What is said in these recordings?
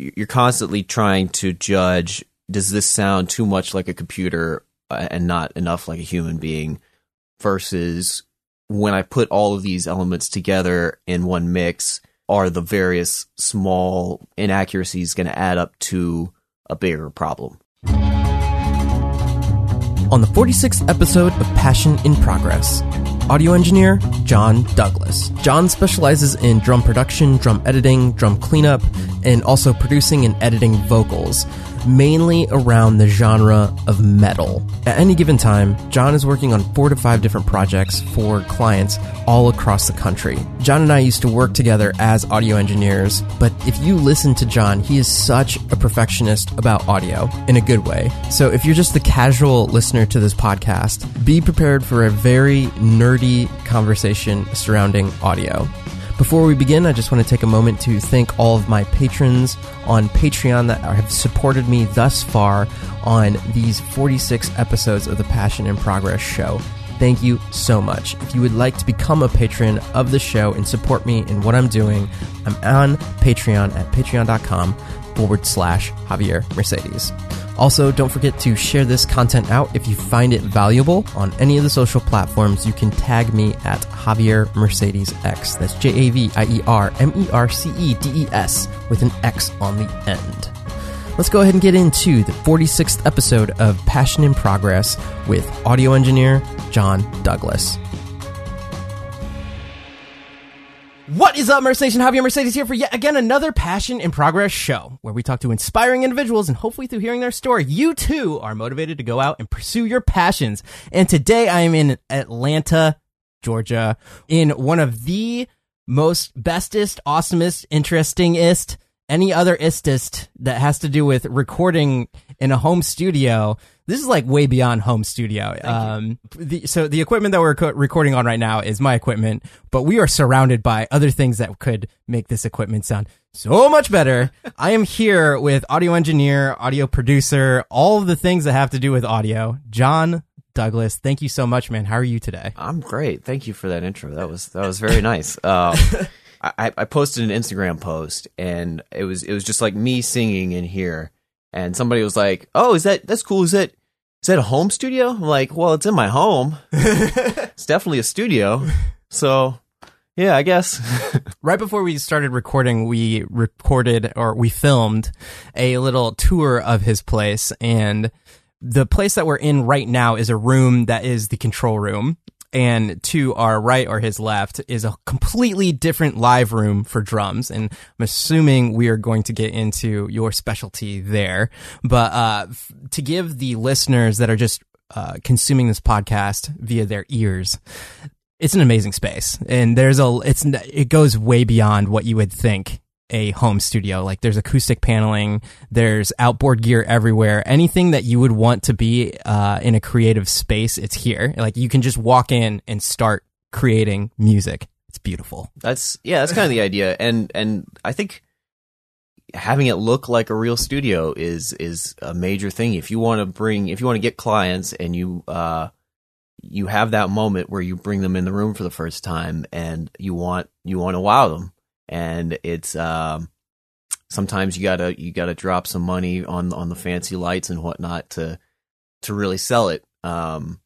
you're constantly trying to judge does this sound too much like a computer uh, and not enough like a human being versus when I put all of these elements together in one mix, are the various small inaccuracies going to add up to a bigger problem? On the 46th episode of Passion in Progress, audio engineer John Douglas. John specializes in drum production, drum editing, drum cleanup, and also producing and editing vocals mainly around the genre of metal. At any given time, John is working on four to five different projects for clients all across the country. John and I used to work together as audio engineers, but if you listen to John, he is such a perfectionist about audio in a good way. So if you're just the casual listener to this podcast, be prepared for a very nerdy conversation surrounding audio. Before we begin, I just want to take a moment to thank all of my patrons on Patreon that have supported me thus far on these 46 episodes of the Passion in Progress show. Thank you so much. If you would like to become a patron of the show and support me in what I'm doing, I'm on Patreon at patreon.com forward slash Javier Mercedes. Also, don't forget to share this content out if you find it valuable on any of the social platforms. You can tag me at Javier Mercedes X. That's J A V I E R M E R C E D E S with an X on the end. Let's go ahead and get into the 46th episode of Passion in Progress with audio engineer John Douglas. What is up, Mercedes and Javier Mercedes here for yet again another Passion in Progress show where we talk to inspiring individuals and hopefully through hearing their story, you too are motivated to go out and pursue your passions. And today I am in Atlanta, Georgia, in one of the most bestest, awesomest, interestingest, any other istest that has to do with recording in a home studio this is like way beyond home studio. Um, the, so the equipment that we're co- recording on right now is my equipment, but we are surrounded by other things that could make this equipment sound so much better. I am here with audio engineer, audio producer, all of the things that have to do with audio, John Douglas. Thank you so much, man. How are you today? I'm great. Thank you for that intro. That was that was very nice. Um, I, I posted an Instagram post and it was it was just like me singing in here and somebody was like, "Oh, is that that's cool? Is that is that a home studio? I'm like, well, it's in my home. it's definitely a studio. So, yeah, I guess. right before we started recording, we recorded or we filmed a little tour of his place and the place that we're in right now is a room that is the control room and to our right or his left is a completely different live room for drums. And I'm assuming we are going to get into your specialty there. But uh, f- to give the listeners that are just uh, consuming this podcast via their ears, it's an amazing space, and there's a it's it goes way beyond what you would think a home studio. Like there's acoustic paneling, there's outboard gear everywhere. Anything that you would want to be uh, in a creative space, it's here. Like you can just walk in and start creating music. It's beautiful. That's yeah, that's kind of the idea. And and I think having it look like a real studio is is a major thing. If you want to bring if you want to get clients and you uh you have that moment where you bring them in the room for the first time and you want you want to wow them and it's um, sometimes you gotta you gotta drop some money on on the fancy lights and whatnot to to really sell it. Um,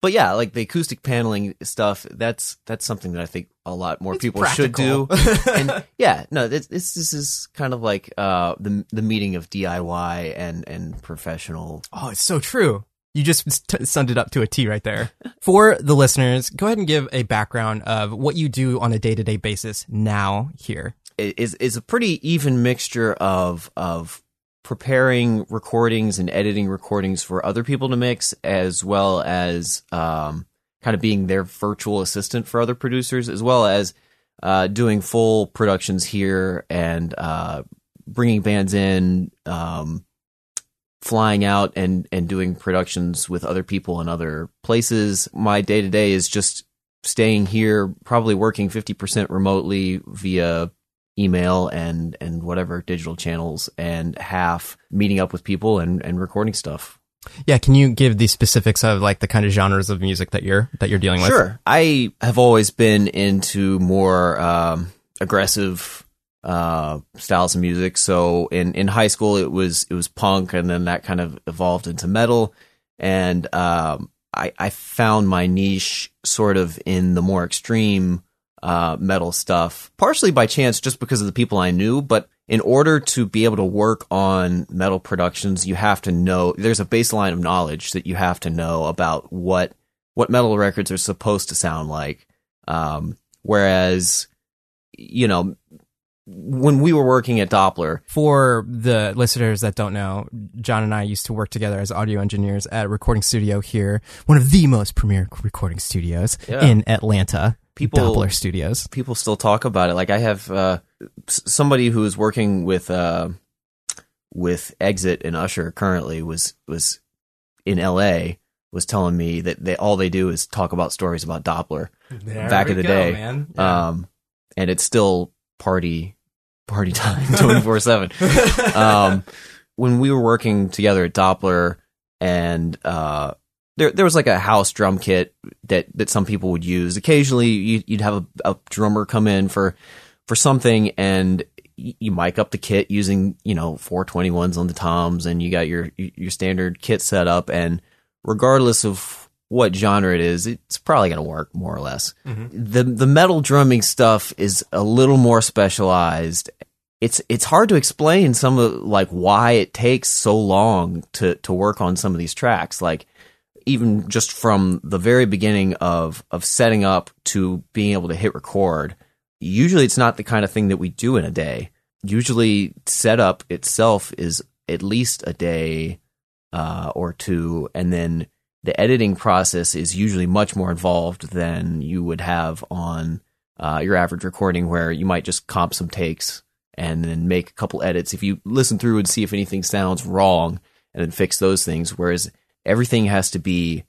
but yeah, like the acoustic paneling stuff, that's that's something that I think a lot more it's people practical. should do. and yeah, no, this, this this is kind of like uh the the meeting of DIY and and professional. Oh, it's so true. You just t- summed it up to a T right there. For the listeners, go ahead and give a background of what you do on a day to day basis now here. It is is a pretty even mixture of of preparing recordings and editing recordings for other people to mix, as well as um, kind of being their virtual assistant for other producers, as well as uh, doing full productions here and uh, bringing bands in. Um, flying out and and doing productions with other people in other places. My day to day is just staying here, probably working 50% remotely via email and and whatever digital channels and half meeting up with people and and recording stuff. Yeah, can you give the specifics of like the kind of genres of music that you're that you're dealing with? Sure. I have always been into more um, aggressive uh, styles of music. So in in high school, it was it was punk, and then that kind of evolved into metal. And um, I I found my niche sort of in the more extreme uh, metal stuff, partially by chance, just because of the people I knew, but in order to be able to work on metal productions, you have to know there's a baseline of knowledge that you have to know about what what metal records are supposed to sound like. Um, whereas, you know, when we were working at Doppler, For the listeners that don't know, John and I used to work together as audio engineers at a recording studio here, one of the most premier recording studios Yeah. in Atlanta, People- Doppler Studios. people still talk about it. Like I have uh, somebody who is working with uh, with Exit and Usher currently was was in L.A. was telling me that they all they do is talk about stories about Doppler. Back in the day, Um, and it's still party party time twenty four seven. Um, when we were working together at Doppler, and uh, there there was like a house drum kit that that some people would use. Occasionally, you, you'd have a, a drummer come in for for something, and you mic up the kit using you know four twenty ones on the toms, and you got your your standard kit set up, and regardless of what genre it is, it's probably going to work more or less. The the metal drumming stuff is a little more specialized. It's it's hard to explain some of like why it takes so long to to work on some of these tracks. Like even just from the very beginning of of setting up to being able to hit record. Usually, it's not the kind of thing that we do in a day. Usually, setup itself is at least a day uh, or two, and then the editing process is usually much more involved than you would have on uh, your average recording, where you might just comp some takes and then make a couple edits. If you listen through and see if anything sounds wrong, and then fix those things, whereas everything has to be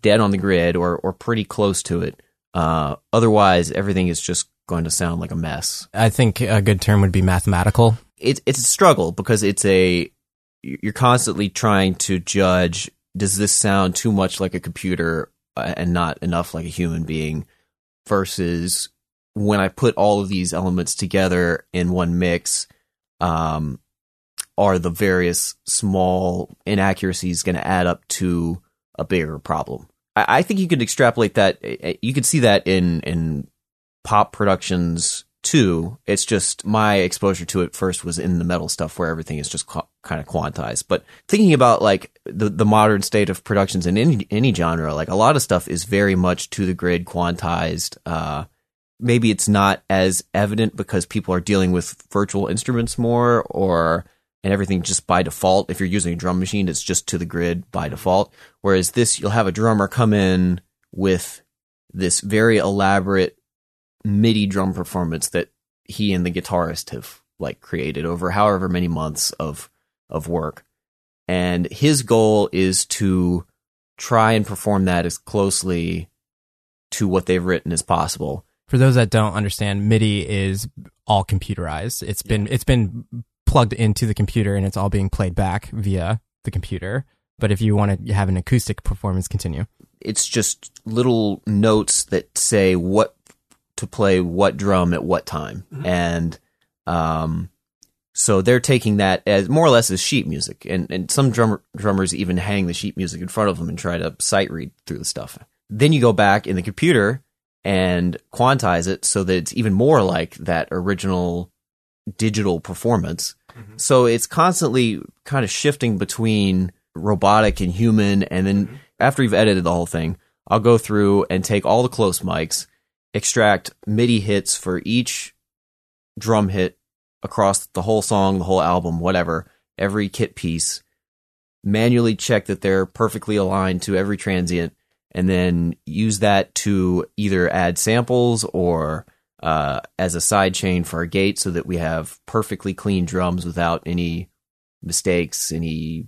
dead on the grid or or pretty close to it. Uh, otherwise, everything is just going to sound like a mess I think a good term would be mathematical. it's it's a struggle because it's a you're constantly trying to judge does this sound too much like a computer uh, and not enough like a human being versus when I put all of these elements together in one mix um are the various small inaccuracies going to add up to a bigger problem? I, I think you could extrapolate that uh, you could see that in in pop productions too. It's just my exposure to it first was in the metal stuff where everything is just qu- kind of quantized. But thinking about like the the modern state of productions in any any genre, like a lot of stuff is very much to the grid quantized. Uh, maybe it's not as evident because people are dealing with virtual instruments more or and everything just by default. If you're using a drum machine, it's just to the grid by default. Whereas this, you'll have a drummer come in with this very elaborate MIDI drum performance that he and the guitarist have like created over however many months of of work. And his goal is to try and perform that as closely to what they've written as possible. For those that don't understand, MIDI is all computerized. It's been it's been plugged into the computer and it's all being played back via the computer. But if you want to have an acoustic performance, continue. It's just little notes that say what to play what drum at what time. Mm-hmm. And um so they're taking that as more or less as sheet music, and and some drummer, drummers even hang the sheet music in front of them and try to sight read through the stuff. Then you go back in the computer and quantize it so that it's even more like that original digital performance. Mm-hmm. So it's constantly kind of shifting between robotic and human, and then mm-hmm. after you've edited the whole thing, I'll go through and take all the close mics, extract MIDI hits for each drum hit across the whole song, the whole album, whatever, every kit piece, manually check that they're perfectly aligned to every transient, and then use that to either add samples or uh, as a side chain for our gate so that we have perfectly clean drums without any mistakes, any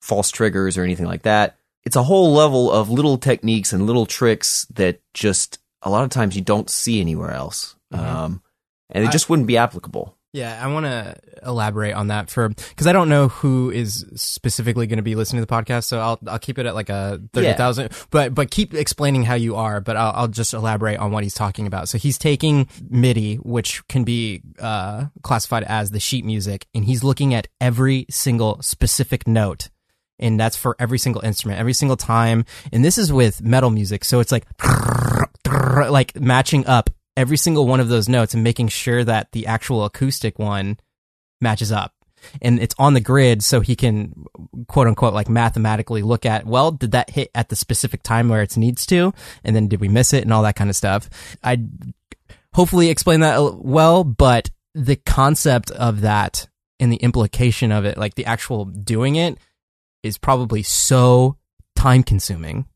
false triggers or anything like that. It's a whole level of little techniques and little tricks that just a lot of times you don't see anywhere else. Um, and it just wouldn't be applicable. Yeah, I want to elaborate on that for because I don't know who is specifically going to be listening to the podcast, so I'll I'll keep it at like a thirty thousand. Yeah. But but keep explaining how you are. But I'll, I'll just elaborate on what he's talking about. So he's taking MIDI, which can be uh, classified as the sheet music, and he's looking at every single specific note and that's for every single instrument, every single time. And this is with metal music, so it's like like matching up every single one of those notes and making sure that the actual acoustic one matches up. And it's on the grid so he can quote unquote like mathematically look at, well, did that hit at the specific time where it needs to? And then did we miss it and all that kind of stuff? I hopefully explain that well, but the concept of that and the implication of it, like the actual doing it is probably so time consuming.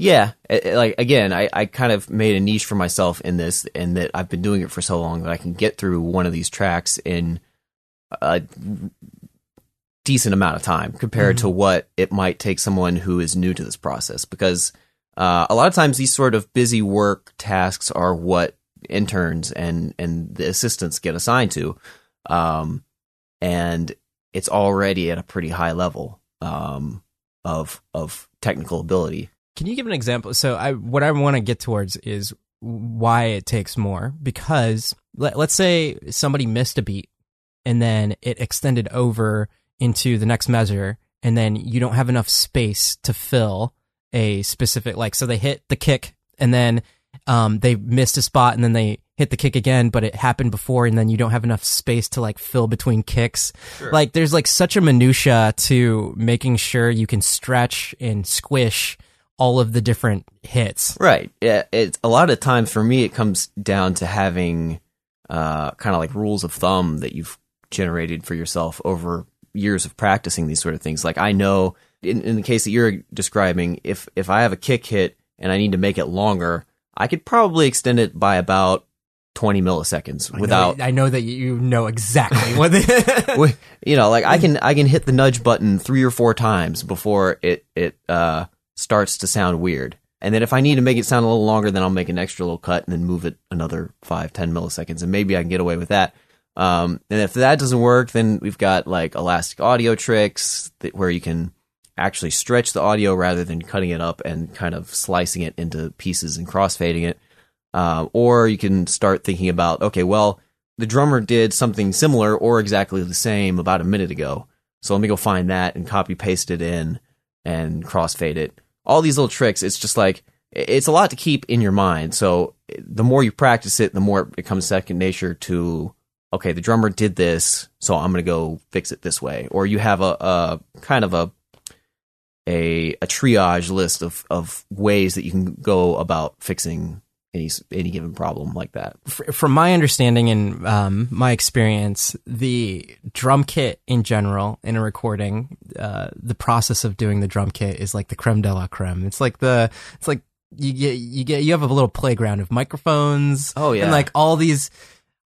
Yeah, like again, I, I kind of made a niche for myself in this, and that I've been doing it for so long that I can get through one of these tracks in a decent amount of time compared mm-hmm. to what it might take someone who is new to this process. Because uh, a lot of times these sort of busy work tasks are what interns and and the assistants get assigned to, um, and it's already at a pretty high level um, of of technical ability. Can you give an example? So, I what I want to get towards is why it takes more because let, let's say somebody missed a beat and then it extended over into the next measure and then you don't have enough space to fill a specific like so they hit the kick and then um, they missed a spot and then they hit the kick again, but it happened before, and then you don't have enough space to like fill between kicks. Sure. Like there's like such a minutia to making sure you can stretch and squish all of the different hits. Right. Yeah. It's a lot of times for me, it comes down to having uh, kind of like rules of thumb that you've generated for yourself over years of practicing these sort of things. Like I know in, in the case that you're describing, if if I have a kick hit and I need to make it longer, I could probably extend it by about 20 milliseconds I without know, I know that you know exactly what they, you know like I can I can hit the nudge button 3 or 4 times before it it uh starts to sound weird and then if I need to make it sound a little longer then I'll make an extra little cut and then move it another 5 10 milliseconds and maybe I can get away with that um and if that doesn't work then we've got like elastic audio tricks that, where you can actually stretch the audio rather than cutting it up and kind of slicing it into pieces and crossfading it uh, or you can start thinking about, okay, well, the drummer did something similar or exactly the same about a minute ago. So let me go find that and copy paste it in and crossfade it. All these little tricks, it's just like, it's a lot to keep in your mind. So the more you practice it, the more it becomes second nature to, okay, the drummer did this, so I'm going to go fix it this way. Or you have a, a kind of a, a, a triage list of, of ways that you can go about fixing any any given problem like that. From my understanding and um, my experience, the drum kit in general in a recording, uh, the process of doing the drum kit is like the creme de la creme. It's like the it's like you get you get you have a little playground of microphones. Oh yeah, and like all these.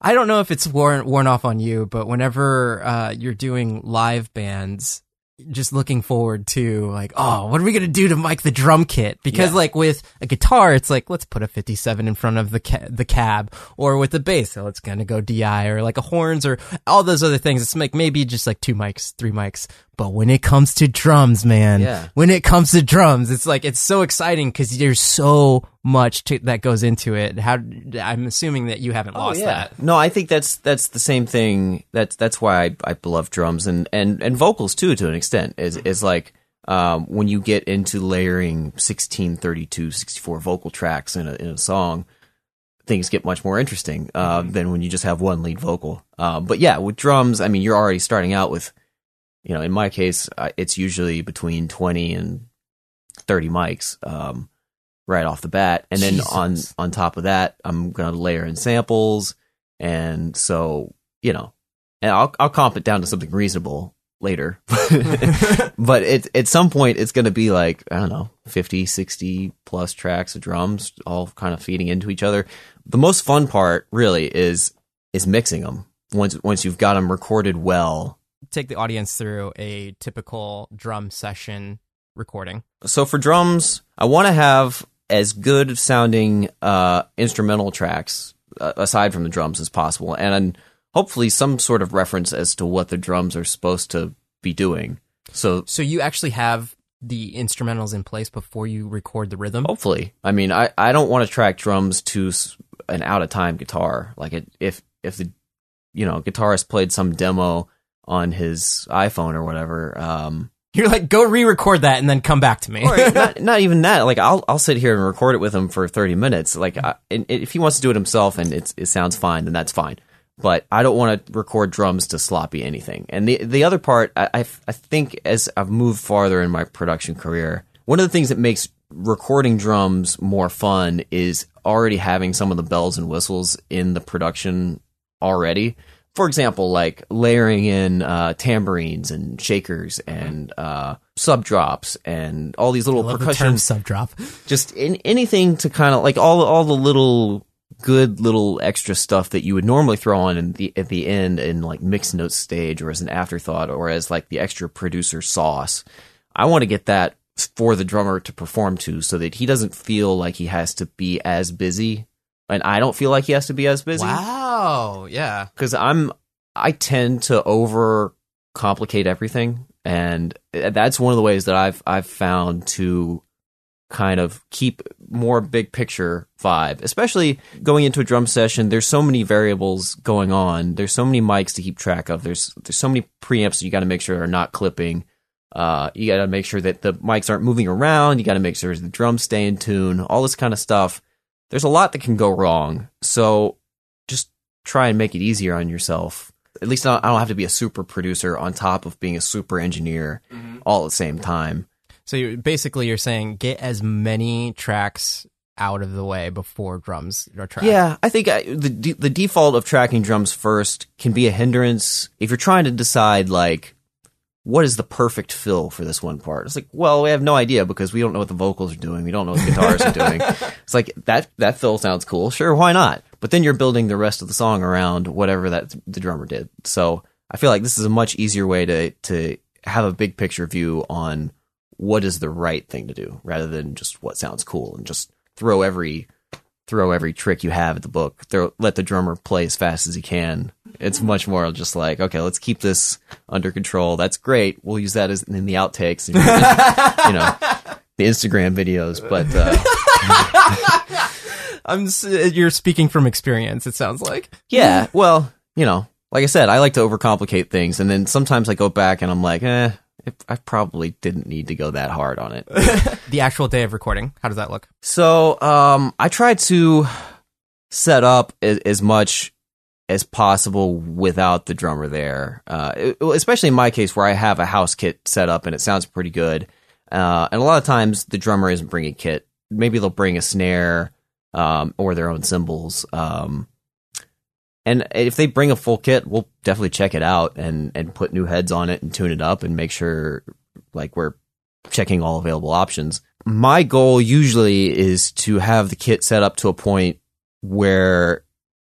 I don't know if it's worn worn off on you, but whenever uh, you're doing live bands, just looking forward to like, oh, what are we gonna do to mic the drum kit? Because yeah. like with a guitar, it's like let's put a 57 in front of the ca- the cab, or with the bass, so it's gonna go DI, or like a horns, or all those other things. It's like maybe just like two mics, three mics. But when it comes to drums, man, yeah. when it comes to drums, it's like it's so exciting because there's so much to, that goes into it. How I'm assuming that you haven't oh, lost yeah. that. No, I think that's that's the same thing. That's that's why I, I love drums and, and and vocals too to an extent. Is is like um, when you get into layering 16, 32, 64 vocal tracks in a in a song, things get much more interesting uh, mm-hmm. than when you just have one lead vocal. Uh, but yeah, with drums, I mean, you're already starting out with you know, in my case, it's usually between 20 and 30 mics um, right off the bat. And then Jesus. on, on top of that, I'm going to layer in samples. And so, you know, and I'll, I'll comp it down to something reasonable later. but it, at some point, it's going to be like, I don't know, 50, 60 plus tracks of drums all kind of feeding into each other. The most fun part really is, is mixing them once, once you've got them recorded well take the audience through a typical drum session recording? So for drums, I want to have as good sounding uh, instrumental tracks uh, aside from the drums as possible. And hopefully some sort of reference as to what the drums are supposed to be doing. So So you actually have the instrumentals in place before you record the rhythm? hopefully, I mean, I, I don't want to track drums to an out of time guitar. Like it, if if the you know guitarist played some demo on his iPhone or whatever, um, You're like, go re-record that and then come back to me. or not, not even that. Like I'll I'll sit here and record it with him for thirty minutes. Like I, and if he wants to do it himself and it's, it sounds fine, then that's fine. But I don't want to record drums to sloppy anything. And the the other part, I, I I think as I've moved farther in my production career, one of the things that makes recording drums more fun is already having some of the bells and whistles in the production already. For example, like layering in uh, tambourines and shakers and uh, sub drops and all these little the percussion term sub drop. just in, anything to kind of like all all the little good little extra stuff that you would normally throw on in the at the end in like mixed note stage or as an afterthought or as like the extra producer sauce. I want to get that for the drummer to perform to so that he doesn't feel like he has to be as busy and I don't feel like he has to be as busy Wow. Oh, yeah. because I'm I tend to over complicate everything, and that's one of the ways that I've I've found to kind of keep more big picture vibe, especially going into a drum session. There's so many variables going on. There's so many mics to keep track of. There's there's so many preamps you got to make sure are not clipping. Uh, you got to make sure that the mics aren't moving around. You got to make sure the drums stay in tune. All this kind of stuff. There's a lot that can go wrong. So try and make it easier on yourself. At least I don't have to be a super producer on top of being a super engineer mm-hmm. all at the same time. So you're, basically you're saying get as many tracks out of the way before drums are tracked. Yeah, I think I, the the default of tracking drums first can be a hindrance if you're trying to decide like what is the perfect fill for this one part. It's like, well, we have no idea because we don't know what the vocals are doing. We don't know what the guitars are doing. It's like that that fill sounds cool. Sure, why not? But then you're building the rest of the song around whatever that the drummer did. So I feel like this is a much easier way to to have a big picture view on what is the right thing to do rather than just what sounds cool and just throw every throw every trick you have at the book. Throw, let the drummer play as fast as he can. It's much more just like, okay, let's keep this under control. That's great. We'll use that as in the outtakes, and, you know, the Instagram videos. But uh, I'm you're speaking from experience it sounds like. yeah, well, you know, like I said, I like to overcomplicate things, and then sometimes I go back and I'm like, eh, I probably didn't need to go that hard on it. The actual day of recording, how does that look? So um, I try to set up as, as much as possible without the drummer there. Uh, it- especially in my case, where I have a house kit set up and it sounds pretty good. Uh, and a lot of times the drummer isn't bringing kit. Maybe they'll bring a snare um, or their own cymbals. Um, and if they bring a full kit, we'll definitely check it out and and put new heads on it and tune it up and make sure like we're checking all available options. My goal usually is to have the kit set up to a point where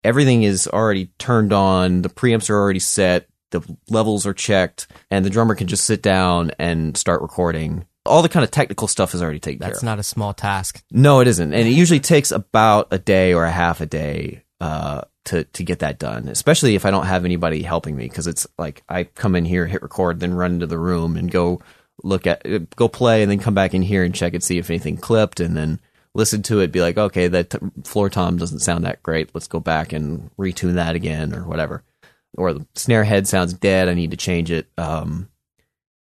everything is already turned on, the preamps are already set, the levels are checked, and the drummer can just sit down and start recording. All the kind of technical stuff is already taken care That's of. not a small task. No, it isn't, and it usually takes about a day or a half a day uh, to to get that done. Especially if I don't have anybody helping me, because it's like I come in here, hit record, then run into the room and go look at, go play, and then come back in here and check and see if anything clipped, and then listen to it, be like, okay, that t- floor tom doesn't sound that great. Let's go back and retune that again, or whatever. Or the snare head sounds dead. I need to change it. Um,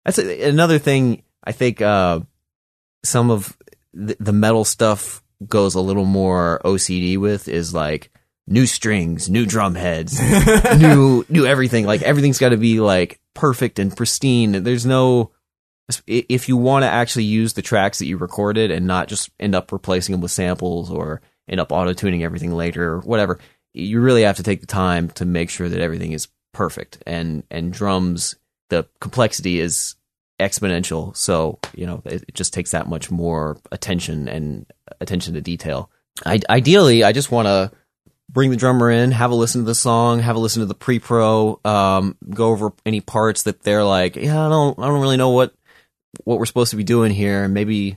that's a, another thing. I think uh, some of the, the metal stuff goes a little more OCD with is like new strings, new drum heads, new new everything. Like everything's got to be like perfect and pristine. There's no if you want to actually use the tracks that you recorded and not just end up replacing them with samples or end up auto tuning everything later or whatever, you really have to take the time to make sure that everything is perfect. And and drums, the complexity is exponential. So you know it, it just takes that much more attention and attention to detail. I, ideally, I just want to bring the drummer in, have a listen to the song, have a listen to the pre-pro, um, go over any parts that they're like, yeah, I don't, I don't really know what what we're supposed to be doing here, and maybe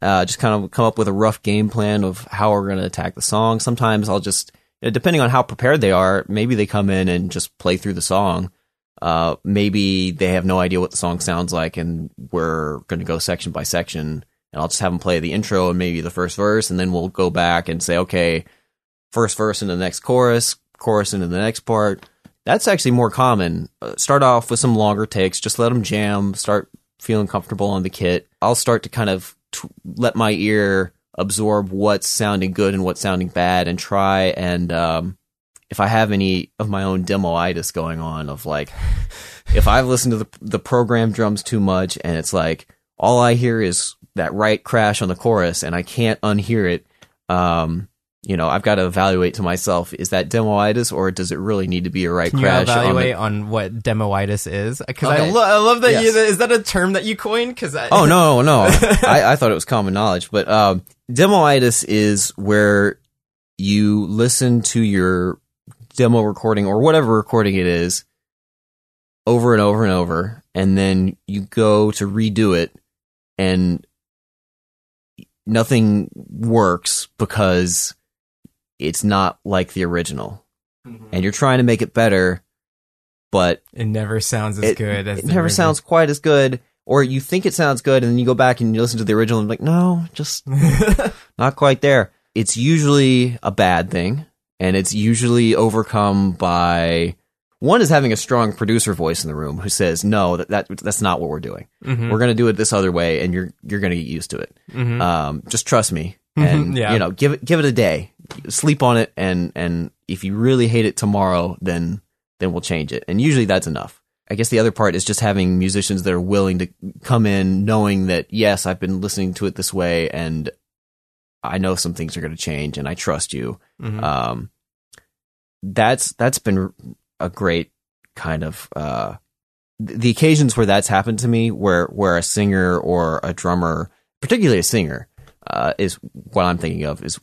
uh, just kind of come up with a rough game plan of how we're going to attack the song. Sometimes I'll just depending on how prepared they are, maybe they come in and just play through the song. Uh, maybe they have no idea what the song sounds like, and we're going to go section by section. And I'll just have them play the intro and maybe the first verse, and then we'll go back and say, okay, first verse into the next chorus, chorus into the next part. That's actually more common. Uh, start off with some longer takes, just let them jam, start feeling comfortable on the kit. I'll start to kind of t- let my ear absorb what's sounding good and what's sounding bad and try and um, if I have any of my own demoitis going on of like if I've listened to the the program drums too much and it's like all I hear is that right crash on the chorus and I can't unhear it um, you know, I've got to evaluate to myself: is that demoitis, or does it really need to be a right Can crash? you evaluate on, on, what demoitis is? Because I, lo- I love that. Yes. You, is that a term that you coined? Because the, oh no, no, I, I thought it was common knowledge, but um, demoitis is where you listen to your demo recording or whatever recording it is over and over and over, and then you go to redo it, and nothing works because it's not like the original, mm-hmm. and you're trying to make it better, but it never sounds as it, good as it never original. sounds quite as good or you think it sounds good and then you go back and you listen to the original and like no just not quite there. It's usually a bad thing and it's usually overcome by one is having a strong producer voice in the room who says no that, that that's not what we're doing Mhm. we're going to do it this other way and you're you're going to get used to it Mhm. um, just trust me and Yeah. you know give it give it a day sleep on it and and if you really hate it tomorrow then then we'll change it and usually that's enough i guess the other part is just having musicians that are willing to come in knowing that yes i've been listening to it this way and i know some things are going to change and i trust you Mhm. um that's that's been a great kind of uh the occasions where that's happened to me where where a singer or a drummer particularly a singer uh is what i'm thinking of is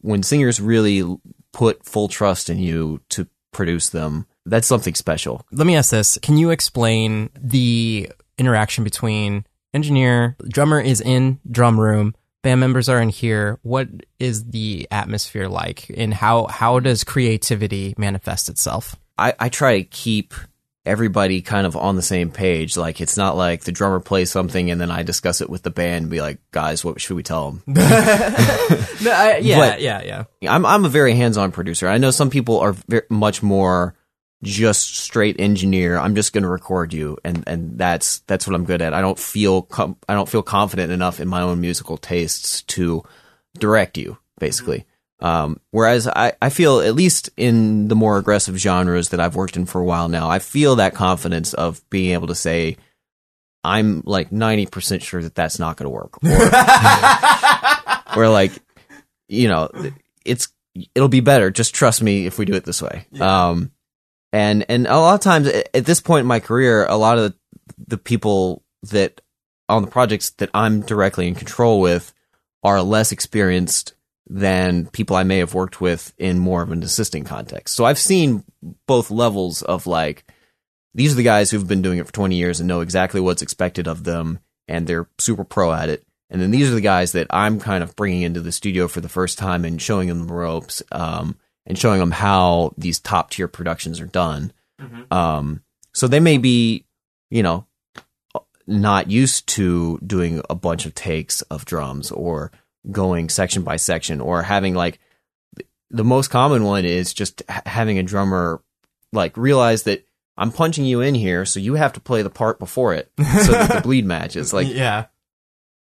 when singers really put full trust in you to produce them that's something special. Let me ask this: Can you explain the interaction between engineer, drummer is in drum room, band members are in here? What is the atmosphere like, and how how does creativity manifest itself? I, I try to keep everybody kind of on the same page. Like it's not like the drummer plays something and then I discuss it with the band and be like, guys, what should we tell them? No, I, yeah, But- yeah, yeah. I'm I'm a very hands-on producer. I know some people are very, much more just straight engineer. I'm just going to record you, and and that's that's what I'm good at. I don't feel com- I don't feel confident enough in my own musical tastes to direct you, basically. Um, whereas I, I feel at least in the more aggressive genres that I've worked in for a while now, I feel that confidence of being able to say, I'm like 90% sure that that's not going to work. Or, or like, you know, it's, it'll be better. Just trust me if we do it this way. Um, and, and a lot of times at this point in my career, a lot of the people that on the projects that I'm directly in control with are less experienced than people I may have worked with in more of an assisting context. So I've seen both levels of like, these are the guys who've been doing it for 20 years and know exactly what's expected of them and they're super pro at it. And then these are the guys that I'm kind of bringing into the studio for the first time and showing them the ropes, um, and showing them how these top tier productions are done. Um, so they may be, you know, not used to doing a bunch of takes of drums or going section by section or having like the most common one is just having a drummer like realize that I'm punching you in here, so you have to play the part before it so that the bleed matches. Like yeah,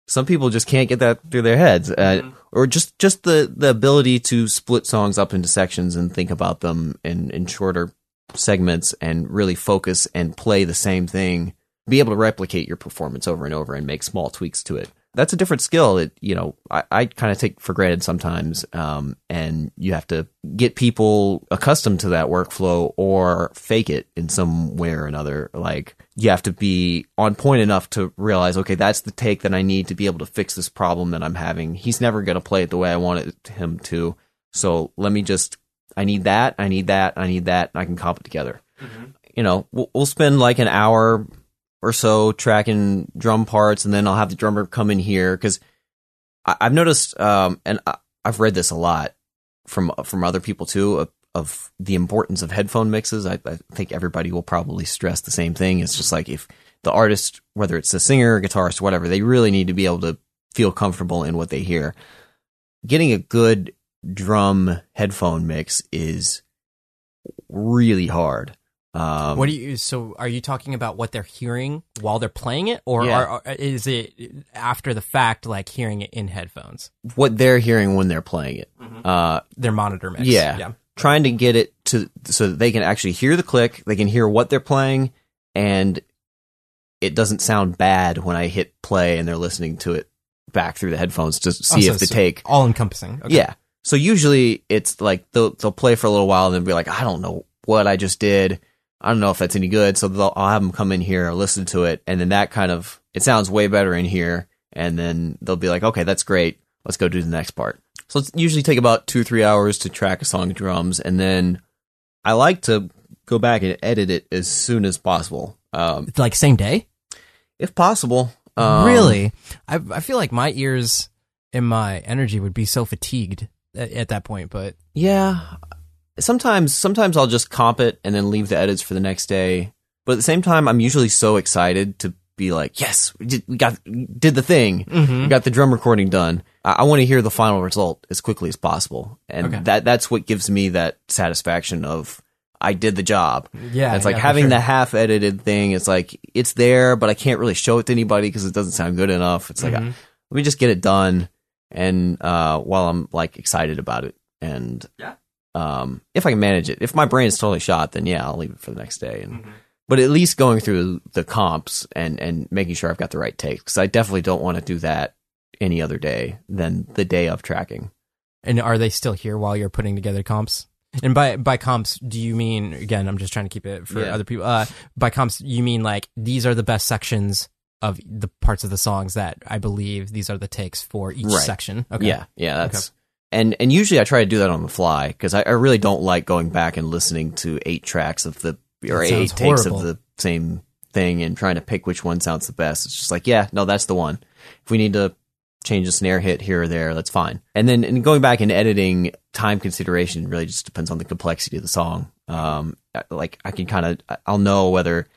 some people just can't get that through their heads, uh, or just just the the ability to split songs up into sections and think about them in in shorter segments and really focus and play the same thing. Be able to replicate your performance over and over and make small tweaks to it. That's a different skill that you know I, I kind of take for granted sometimes, um, and you have to get people accustomed to that workflow or fake it in some way or another. Like you have to be on point enough to realize, okay, that's the take that I need to be able to fix this problem that I'm having. He's never going to play it the way I want it, him to. So let me just, I need that, I need that, I need that, and I can comp it together. You know, we'll, we'll spend like an hour or so tracking drum parts, and then I'll have the drummer come in here because I've noticed, um, and I, I've read this a lot from from other people too of, of the importance of headphone mixes. I, I think everybody will probably stress the same thing. It's just like if the artist, whether it's the singer, guitarist, whatever, they really need to be able to feel comfortable in what they hear. Getting a good drum headphone mix is really hard. Um, what do you? So, are you talking about what they're hearing while they're playing it, or Yeah. are, are- is it after the fact, like hearing it in headphones, what they're hearing when they're playing it. Uh, their monitor mix? Yeah. yeah. trying to get it to so that they can actually hear the click, they can hear what they're playing, and it doesn't sound bad when I hit play and they're listening to it back through the headphones to see Oh, so if the take. all encompassing. Okay. Yeah. So usually it's like they'll they'll play for a little while and then be like, I don't know what I just did. I don't know if that's any good. So they'll, I'll have them come in here, listen to it, and then that kind of it sounds way better in here. And then they'll be like, okay, that's great. Let's go do the next part. So it's usually take about two three hours to track a song of drums, and then I like to go back and edit it as soon as possible, um, like same day. if possible. Um, really, I I feel like my ears and my energy would be so fatigued at, at that point. But Yeah. Sometimes sometimes I'll just comp it and then leave the edits for the next day. But at the same time I'm usually so excited to be like, "Yes, we did we got did the thing. We got the drum recording done." I, I want to hear the final result as quickly as possible. And Okay. that that's what gives me that satisfaction of I did the job. Yeah, it's like yeah, having sure. the half edited thing. It's like it's there, but I can't really show it to anybody because it doesn't sound good enough. It's like Mm-hmm. I- let me just get it done, and uh, while I'm like excited about it, and Yeah. Um, if I can manage it, if my brain is totally shot, then yeah, I'll leave it for the next day. And Mm-hmm. but at least going through the comps and and making sure I've got the right takes because I definitely don't want to do that any other day than the day of tracking. and are they still here while you're putting together comps? And by by comps, do you mean again? I'm just trying to keep it for Yeah. other people. Uh, by comps, you mean like these are the best sections of the parts of the songs that I believe these are the takes for each Right. section. Okay. Yeah, yeah, that's and and usually I try to do that on the fly because I, I really don't like going back and listening to eight tracks of the or That eight takes horrible. of the same thing and trying to pick which one sounds the best. It's just like, yeah, no, that's the one. If we need to change a snare hit here or there, that's fine. And then and going back and editing, time consideration really just depends on the complexity of the song. Um, like I can kind of I'll know whether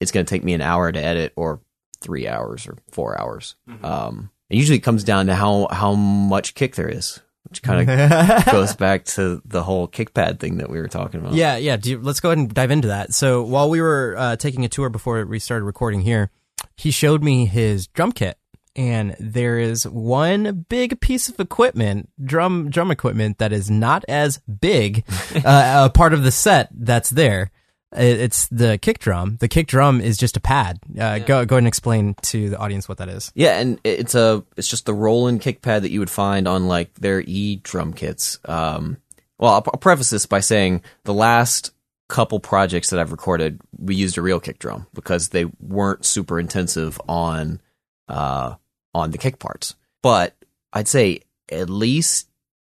it's going to take me an hour to edit or three hours or four hours. Um, it usually comes down to how how much kick there is, which kind of goes back to the whole kick pad thing that we were talking about. Yeah, yeah. You, let's go ahead and dive into that. So while we were uh, taking a tour before we started recording here, he showed me his drum kit, and there is one big piece of equipment, drum drum equipment that is not as big, uh, a part of the set that's there. It- It's the kick drum. The kick drum is just a pad. Uh, Go go ahead and explain to the audience what that is. Yeah, and it's a it's just the Roland kick pad that you would find on like their E drum kits. Um, well, I'll, I'll preface this by saying the last couple projects that I've recorded, we used a real kick drum because they weren't super intensive on uh, on the kick parts. But I'd say at least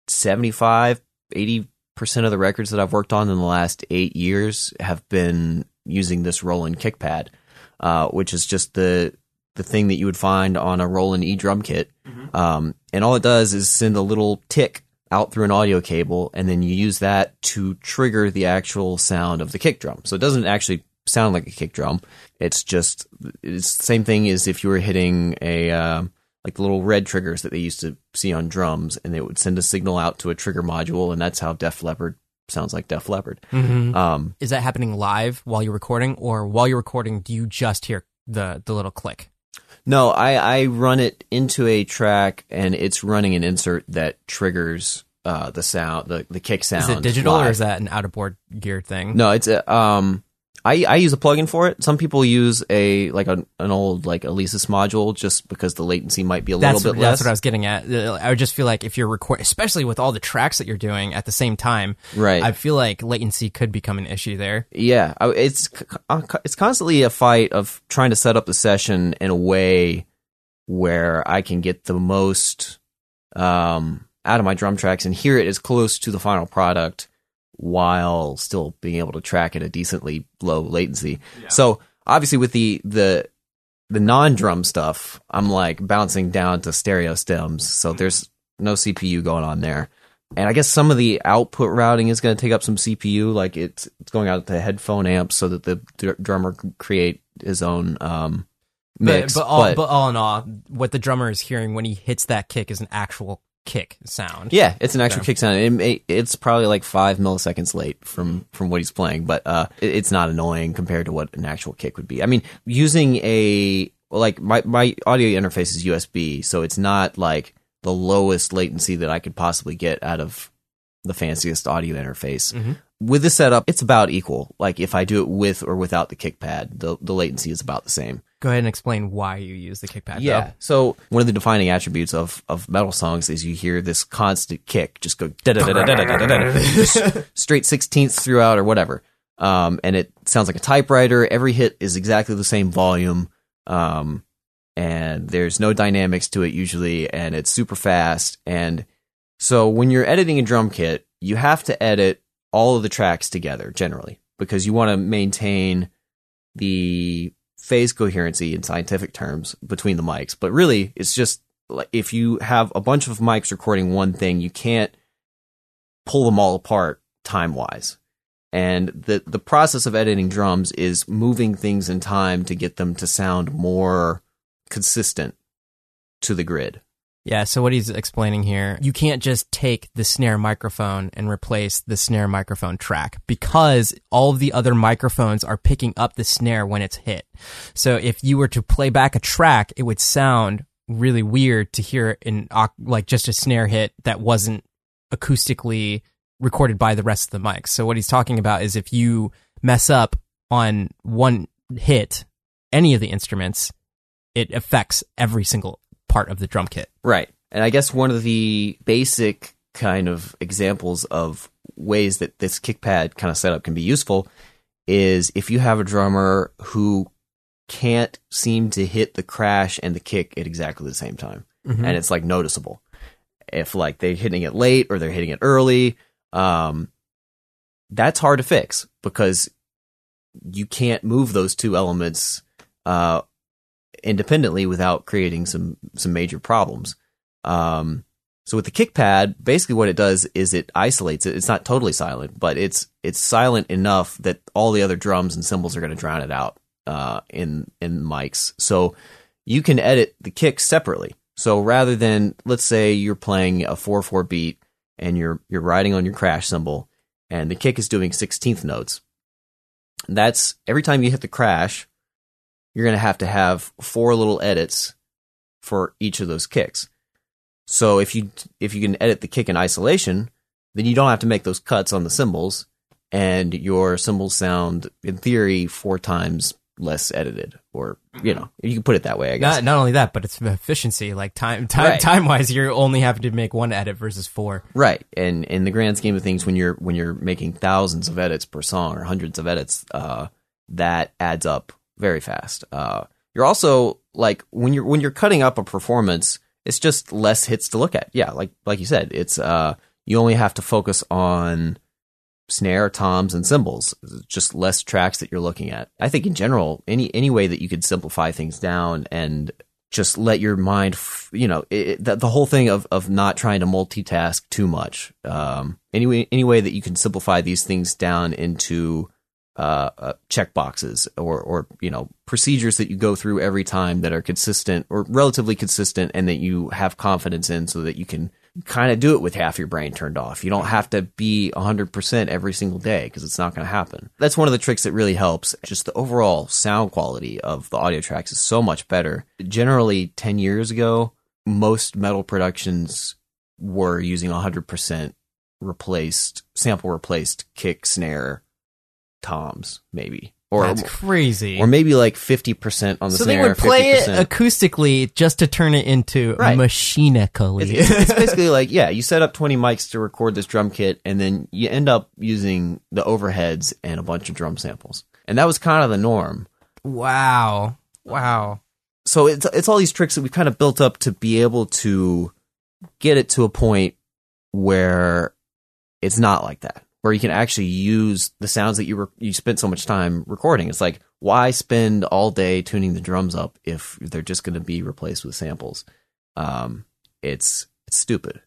75, 80 percent of the records that I've worked on in the last eight years have been using this Roland kick pad, uh, which is just the the thing that you would find on a Roland E drum kit. Um, and all it does is send a little tick out through an audio cable, and then you use that to trigger the actual sound of the kick drum. So it doesn't actually sound like a kick drum. It's just it's the same thing as if you were hitting a um, like the little red triggers that they used to see on drums, and they would send a signal out to a trigger module, and that's how Def Leppard sounds like Def Leppard. Um, Is that happening live while you're recording, or while you're recording, do you just hear the the little click? No, I, I run it into a track and it's running an insert that triggers uh, the sound, the, the kick sound. Is it digital or is that an out of board gear thing? No, it's a, um, I, I use a plugin for it. Some people use a like a, an old like Alesis module just because the latency might be a That's little bit that's less. That's what I was getting at. I would just feel like if you're recording, especially with all the tracks that you're doing at the same time, Right. I feel like latency could become an issue there. Yeah, it's uh, it's constantly a fight of trying to set up the session in a way where I can get the most um, out of my drum tracks and hear it as close to the final product while still being able to track at a decently low latency. So obviously with the the the non-drum stuff, I'm like bouncing down to stereo stems, so there's no CPU going on there. and I guess some of the output routing is going to take up some CPU. Like it's it's going out to headphone amps so that the dr- drummer can create his own um, mix. But, but, all, but all in all, what the drummer is hearing when he hits that kick is an actual kick sound. yeah, it's an actual kick sound. It, may- it's probably like five milliseconds late from from what he's playing, but uh, it, it's not annoying compared to what an actual kick would be. I mean, using a like my my audio interface is USB, so it's not like the lowest latency that I could possibly get out of the fanciest audio interface. Mhm. With this setup, it's about equal. Like if I do it with or without the kick pad, the the latency is about the same go ahead and explain why you use the kick pad. Yeah. Though. So one of the defining attributes of of metal songs is you hear this constant kick, just go straight sixteenths throughout or whatever, um, and it sounds like a typewriter. Every hit is exactly the same volume, um, and there's no dynamics to it usually, and it's super fast. And so when you're editing a drum kit, you have to edit all of the tracks together generally because you want to maintain the phase coherency in scientific terms between the mics. But really, it's just if you have a bunch of mics recording one thing, you can't pull them all apart time wise. And the the process of editing drums is moving things in time to get them to sound more consistent to the grid. Yeah, so what he's explaining here, you can't just take the snare microphone and replace the snare microphone track because all of the other microphones are picking up the snare when it's hit. So if you were to play back a track, it would sound really weird to hear in like just a snare hit that wasn't acoustically recorded by the rest of the mics. So what he's talking about is if you mess up on one hit, any of the instruments, it affects every single part of the drum kit. Right. And I guess one of the basic kind of examples of ways that this kick pad kind of setup can be useful is if you have a drummer who can't seem to hit the crash and the kick at exactly the same time. Mhm. And it's like noticeable. If like they're hitting it late or they're hitting it early, um, that's hard to fix because you can't move those two elements uh, independently without creating some some major problems. Um, so with the kick pad, basically what it does is it isolates it. It's not totally silent, but it's it's silent enough that all the other drums and cymbals are going to drown it out uh, in in mics. So you can edit the kicks separately. So rather than let's say you're playing a four four beat and you're you're riding on your crash cymbal and the kick is doing sixteenth notes. That's every time you hit the crash, you're going to have to have four little edits for each of those kicks. So if you if you can edit the kick in isolation, then you don't have to make those cuts on the cymbals, and your cymbals sound, in theory, four times less edited. Or you know, you can put it that way. I guess. Not not only that, but it's efficiency. Like time time Right. time wise, you're only having to make one edit versus four. Right, and in the grand scheme of things, when you're when you're making thousands of edits per song or hundreds of edits, uh, that adds up very fast. Uh, you're also like when you're when you're cutting up a performance, it's just less hits to look at. Yeah, like like you said, it's uh, you only have to focus on snare, toms, and cymbals. Just less tracks that you're looking at. I think in general, any any way that you could simplify things down and just let your mind, f- you know, it- the, the whole thing of, of not trying to multitask too much. Um, any way, any way that you can simplify these things down into uh, uh, check boxes or, or, you know, procedures that you go through every time that are consistent or relatively consistent and that you have confidence in so that you can kind of do it with half your brain turned off. You don't have to be 100% every single day because it's not going to happen. That's one of the tricks that really helps. Just the overall sound quality of the audio tracks is so much better. Generally, 10 years ago, most metal productions were using 100% replaced, sample replaced kick, snare, toms, maybe. Or, That's crazy. or maybe like 50% on the so they would play 50%. it acoustically just to turn it into Right. machinically. It's, it's, it's basically like, yeah, you set up 20 mics to record this drum kit, and then you end up using the overheads and a bunch of drum samples. And that was kind of the norm. wow, wow. So it's it's all these tricks that we've kind of built up to be able to get it to a point where it's not like that, where you can actually use the sounds that you were you spent so much time recording. It's like why spend all day tuning the drums up if they're just going to be replaced with samples? Um, it's it's stupid.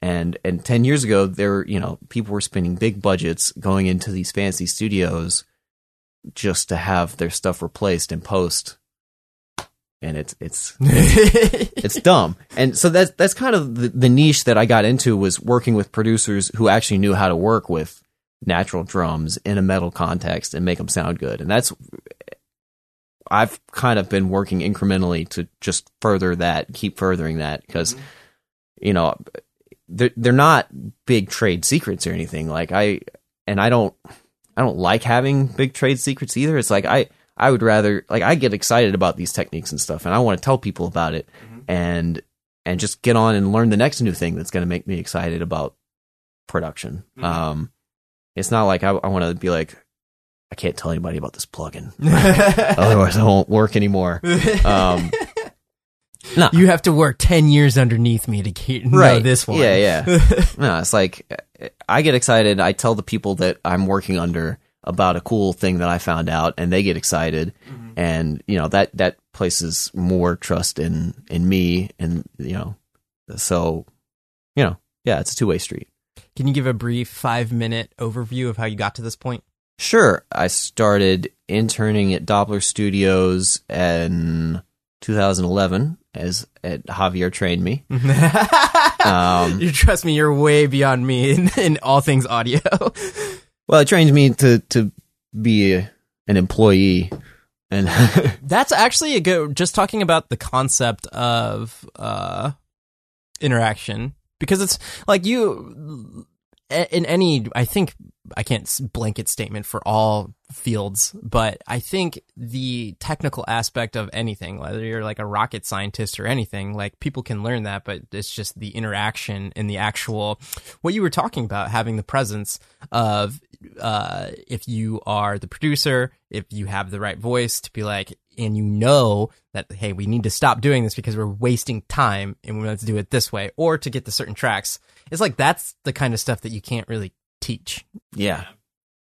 And and ten years ago, there you know people were spending big budgets going into these fancy studios just to have their stuff replaced in post, and it's it's it's dumb. And so that's that's kind of the, the niche that I got into was working with producers who actually knew how to work with natural drums in a metal context and make them sound good. And that's I've kind of been working incrementally to just further that, keep furthering that because mm-hmm. you know they're they're not big trade secrets or anything. Like I and I don't I don't like having big trade secrets either. It's like I I would rather like I get excited about these techniques and stuff and I want to tell people about it and and just get on and learn the next new thing that's going to make me excited about production. Um it's not like I, I want to be like I can't tell anybody about this plugin. Otherwise it won't work anymore. Um no. you have to work 10 years underneath me to get, know this one. Yeah, yeah. no, it's like I get excited. I tell the people that I'm working under about a cool thing that I found out, and they get excited, and you know that that places more trust in in me, and you know, so you know, yeah, it's a two way street. Can you give a brief five minute overview of how you got to this point? Sure, I started interning at Doppler Studios in 2011 as at Javier trained me. Um, you trust me, you're way beyond me in, in all things audio. Well, it trained me to to be a, an employee, and That's actually a good. Just talking about the concept of uh, interaction, because it's like you in any. I think I can't blanket statement for all fields, but I think the technical aspect of anything, whether you're like a rocket scientist or anything, like people can learn that, but it's just the interaction and the actual what you were talking about, having the presence of uh, if you are the producer, if you have the right voice to be like, and you know that hey, we need to stop doing this because we're wasting time and we want to do it this way, or to get the certain tracks. It's like that's the kind of stuff that you can't really teach. yeah,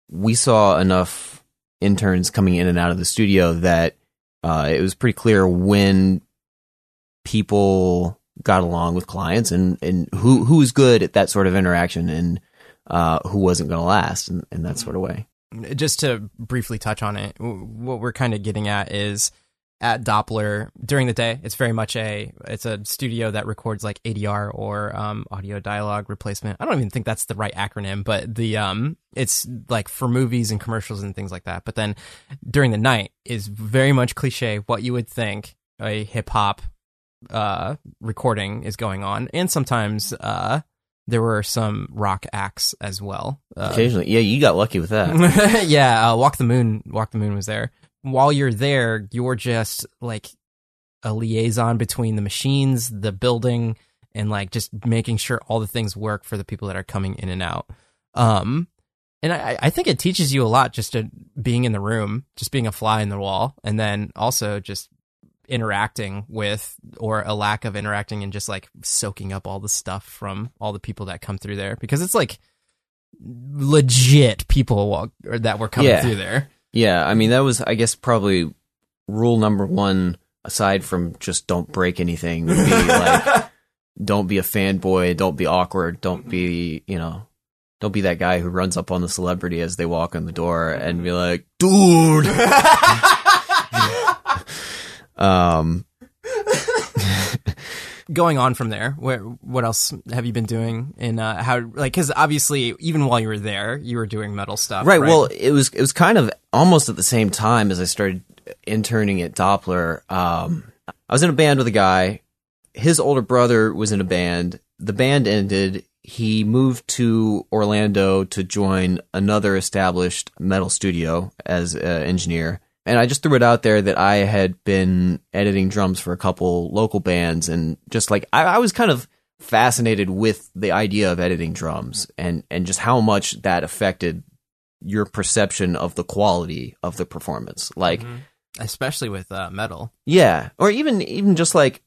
we saw enough interns coming in and out of the studio that uh, it was pretty clear when people got along with clients and and who who was good at that sort of interaction and uh, who wasn't going to last in, in that sort of way. just to briefly touch on it, what we're kind of getting at is at Doppler during the day. It's very much a it's a studio that records like ADR or um, audio dialogue replacement. I don't even think that's the right acronym, but the um it's like for movies and commercials and things like that. But then during the night is very much cliche what you would think a hip hop uh recording is going on, and sometimes uh there were some rock acts as well. Uh, Occasionally, yeah, you got lucky with that. yeah, uh, Walk the Moon. Walk the Moon was there. While you're there, you're just like a liaison between the machines, the building, and like just making sure all the things work for the people that are coming in and out. Um, and I, I think it teaches you a lot just to being in the room, just being a fly in the wall, and then also just interacting with or a lack of interacting and just like soaking up all the stuff from all the people that come through there because it's like legit people that were coming Yeah. through there. Yeah, I mean that was I guess probably rule number one aside from just don't break anything would be like don't be a fanboy, don't be awkward, don't be, you know, don't be that guy who runs up on the celebrity as they walk in the door and be like, "Dude." um Going on from there, where what else have you been doing? And uh, how like because obviously even while you were there, you were doing metal stuff, right, well, it was it was kind of almost at the same time as I started interning at Doppler. Um I was in a band with a guy. His older brother was in a band. The band ended. He moved to Orlando to join another established metal studio as an engineer. And I just threw it out there that I had been editing drums for a couple local bands and just like I, I was kind of fascinated with the idea of editing drums and, and just how much that affected your perception of the quality of the performance. Like especially with uh, metal. yeah, or even even just like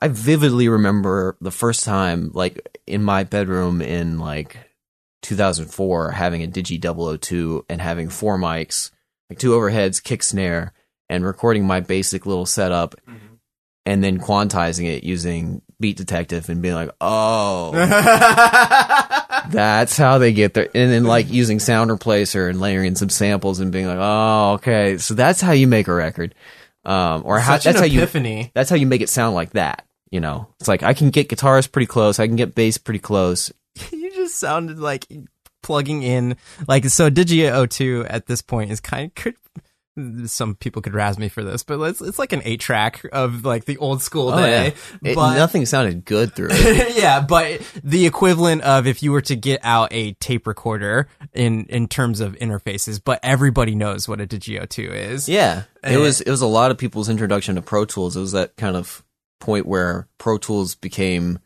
I vividly remember the first time like in my bedroom in like 2004 having a Digi 002 and having four mics, like two overheads, kick snare and recording my basic little setup and then quantizing it using Beat Detective and being like, oh, that's how they get there. And then like using SoundReplacer and layering in some samples and being like, oh, okay, so that's how you make a record, um, or how that's how you that's how you make it sound like that. You know, it's like I can get guitars pretty close, I can get bass pretty close. you just sounded like plugging in like so Digio 2 at this point is kind of could some people could razz me for this, but it's it's like an eight track of like the old school day. It, but nothing sounded good through it. yeah, but the equivalent of if you were to get out a tape recorder in in terms of interfaces, but everybody knows what a Digio 2 is. Yeah, it Eh. was it was a lot of people's introduction to Pro Tools. It was that kind of point where Pro Tools became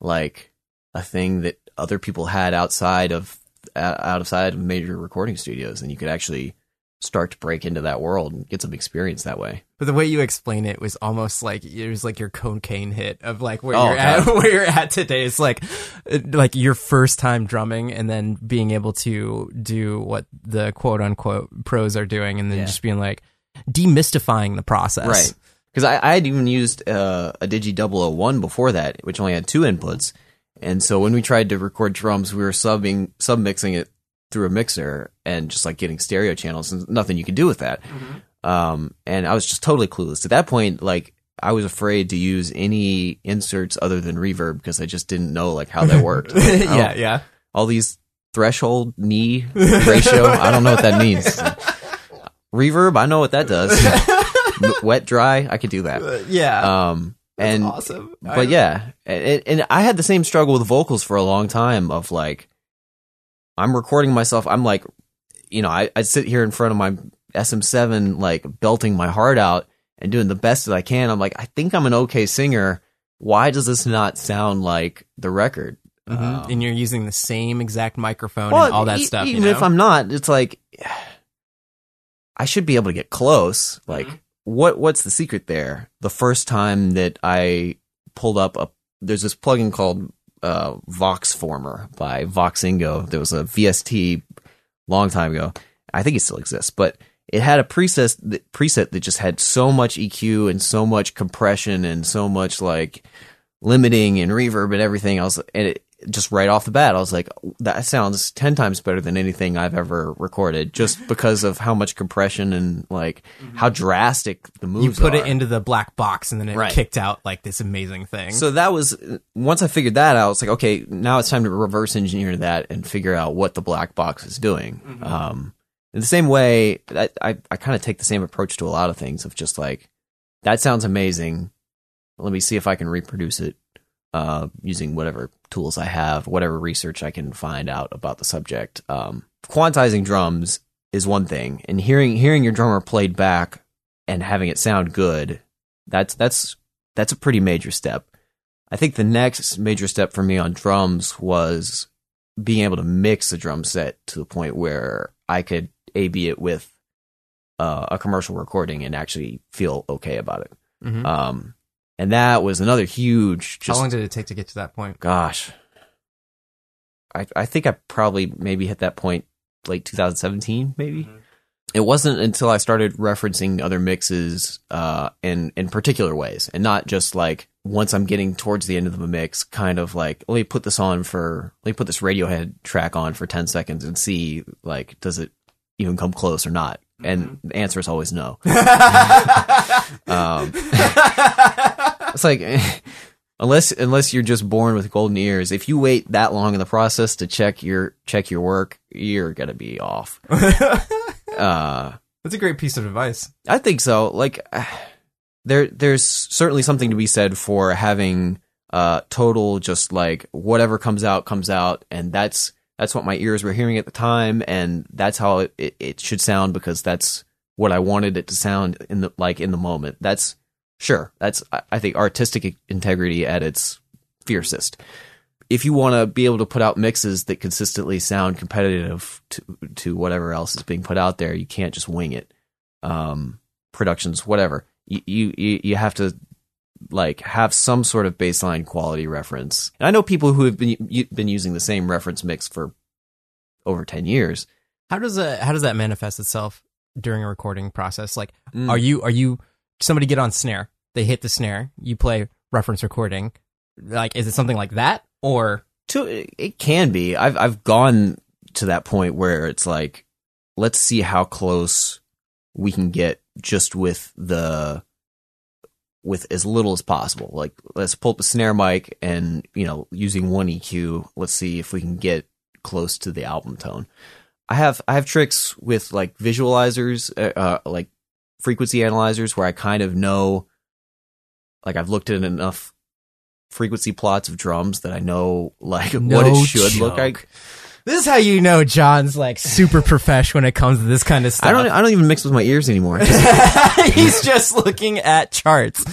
like a thing that other people had outside of outside of major recording studios, and you could actually start to break into that world and get some experience that way. But the way you explain it was almost like it was like your cocaine hit of like where Oh, you're at where you're at today. It's like uh, like your first time drumming and then being able to do what the quote unquote pros are doing and then Yeah. just being like demystifying the process. Right. Because I, I had even used uh, a Digi 001 before that, which only had two inputs. And so when we tried to record drums, we were subbing, submixing it through a mixer and just like getting stereo channels and nothing you could do with that. Um, and I was just totally clueless. At that point, like, I was afraid to use any inserts other than reverb because I just didn't know like how that worked. Like, yeah, yeah. all these threshold knee ratio. I don't know what that means. Reverb, I know what that does. Wet, dry, I could do that. Yeah. Um, and awesome. but yeah, and, and I had the same struggle with vocals for a long time. Of like, I'm recording myself. I'm like, you know, I I sit here in front of my SM7, like belting my heart out and doing the best that I can. I'm like, I think I'm an okay singer. Why does this not sound like the record? Mhm. and you're using the same exact microphone Well, and all that e- stuff. Even you know? if I'm not, it's like I should be able to get close. Like, Mm-hmm. What what's the secret there? The first time that I pulled up a there's this plugin called uh, Voxformer by Voxengo. There was a VST long time ago. I think it still exists, but it had a preset that, preset that just had so much EQ and so much compression and so much like limiting and reverb and everything. else. and it just right off the bat, I was like, that sounds ten times better than anything I've ever recorded, just because of how much compression and like how drastic the moves you put are. it into the black box and then it Right. kicked out like this amazing thing. So that was once I figured that out. I was like okay, now it's time to reverse engineer that and figure out what the black box is doing. Um, in the same way, I I, I kind of take the same approach to a lot of things of just like that sounds amazing. Let me see if I can reproduce it uh, using whatever tools I have, whatever research I can find out about the subject. Um, quantizing drums is one thing, and hearing hearing your drummer played back and having it sound good that's that's that's a pretty major step. I think the next major step for me on drums was being able to mix a drum set to the point where I could A/B it with uh, a commercial recording and actually feel okay about it. Mhm. Um, and that was another huge. How long did it take to get to that point? gosh, I I think I probably maybe hit that point late 2017, maybe. It wasn't until I started referencing other mixes uh, in in particular ways, and not just like once I'm getting towards the end of the mix, kind of like let me put this on for let me put this Radiohead track on for 10 seconds and see like does it even come close or not. And the answer is always no. Um, it's like unless unless you're just born with golden ears, if you wait that long in the process to check your check your work, you're gonna be off. Uh, That's a great piece of advice. I think so. Like there there's certainly something to be said for having uh total just like whatever comes out comes out and that's that's what my ears were hearing at the time and that's how it, it, it should sound because that's what I wanted it to sound in the like in the moment. That's sure. That's I- think artistic integrity at its fiercest. If you want to be able to put out mixes that consistently sound competitive to to whatever else is being put out there, you can't just wing it. Um, productions, whatever. You you you have to like have some sort of baseline quality reference. And I know people who have been been using the same reference mix for over ten years. How does that how does that manifest itself during a recording process? Like Mm. are you are you somebody get on snare, they hit the snare, you play reference recording. Like, is it something like that or? To it can be. I've I've gone to that point where it's like, let's see how close we can get just with the with as little as possible. Like let's pull up a snare mic and you know using one EQ. Let's see if we can get close to the album tone. I have I have tricks with like visualizers, uh, uh, like frequency analyzers, where I kind of know, like I've looked at enough frequency plots of drums that I know like what it should joke. look like. This is how you know John's like super profesh when it comes to this kind of stuff. I don't I don't even mix with my ears anymore. He's just looking at charts.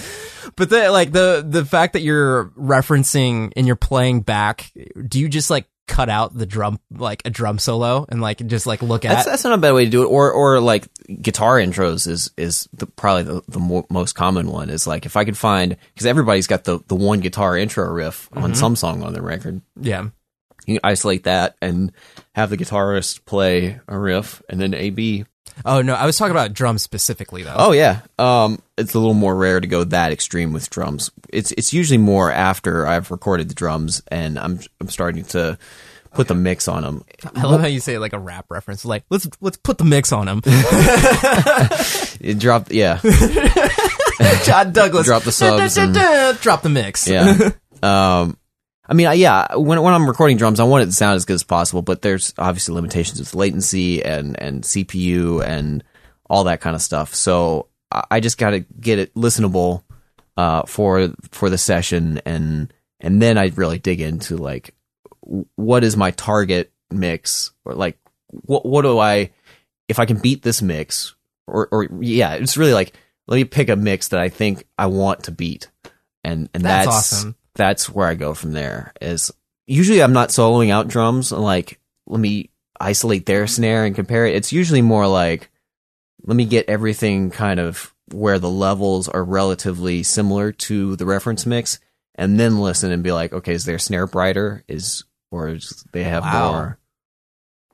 But the like the the fact that you're referencing and you're playing back, do you just like cut out the drum like a drum solo and like just like look That's at that's not a bad way to do it. Or or like guitar intros is is the, probably the, the mo- most common one. Is like if I could find because everybody's got the the one guitar intro riff on mm-hmm. some song on the record. yeah. You isolate that and have the guitarist play a riff, and then A B. Oh no, I was talking about drums specifically though. Oh yeah, um, it's a little more rare to go that extreme with drums. It's it's usually more after I've recorded the drums and I'm I'm starting to put the mix on them. I love how you say like a rap reference. Like let's let's put the mix on them. It dropped, yeah, John Douglas. Drop the subs and- Drop the mix. yeah. um, I mean, I- yeah, when when I'm recording drums, I want it to sound as good as possible, but there's obviously limitations with latency and and CPU and all that kind of stuff. So I I just got to get it listenable uh, for for the session, and and then I really dig into like what is my target mix, or like what what do I if I can beat this mix, or or yeah, it's really like let me pick a mix that I think I want to beat, and and That's that's, awesome. That's where I go from there. Is usually I'm not soloing out drums. Like let me isolate their snare and compare it. It's usually more like let me get everything kind of where the levels are relatively similar to the reference mix, and then listen and be like, okay, is their snare brighter? Is or is they have Wow. more?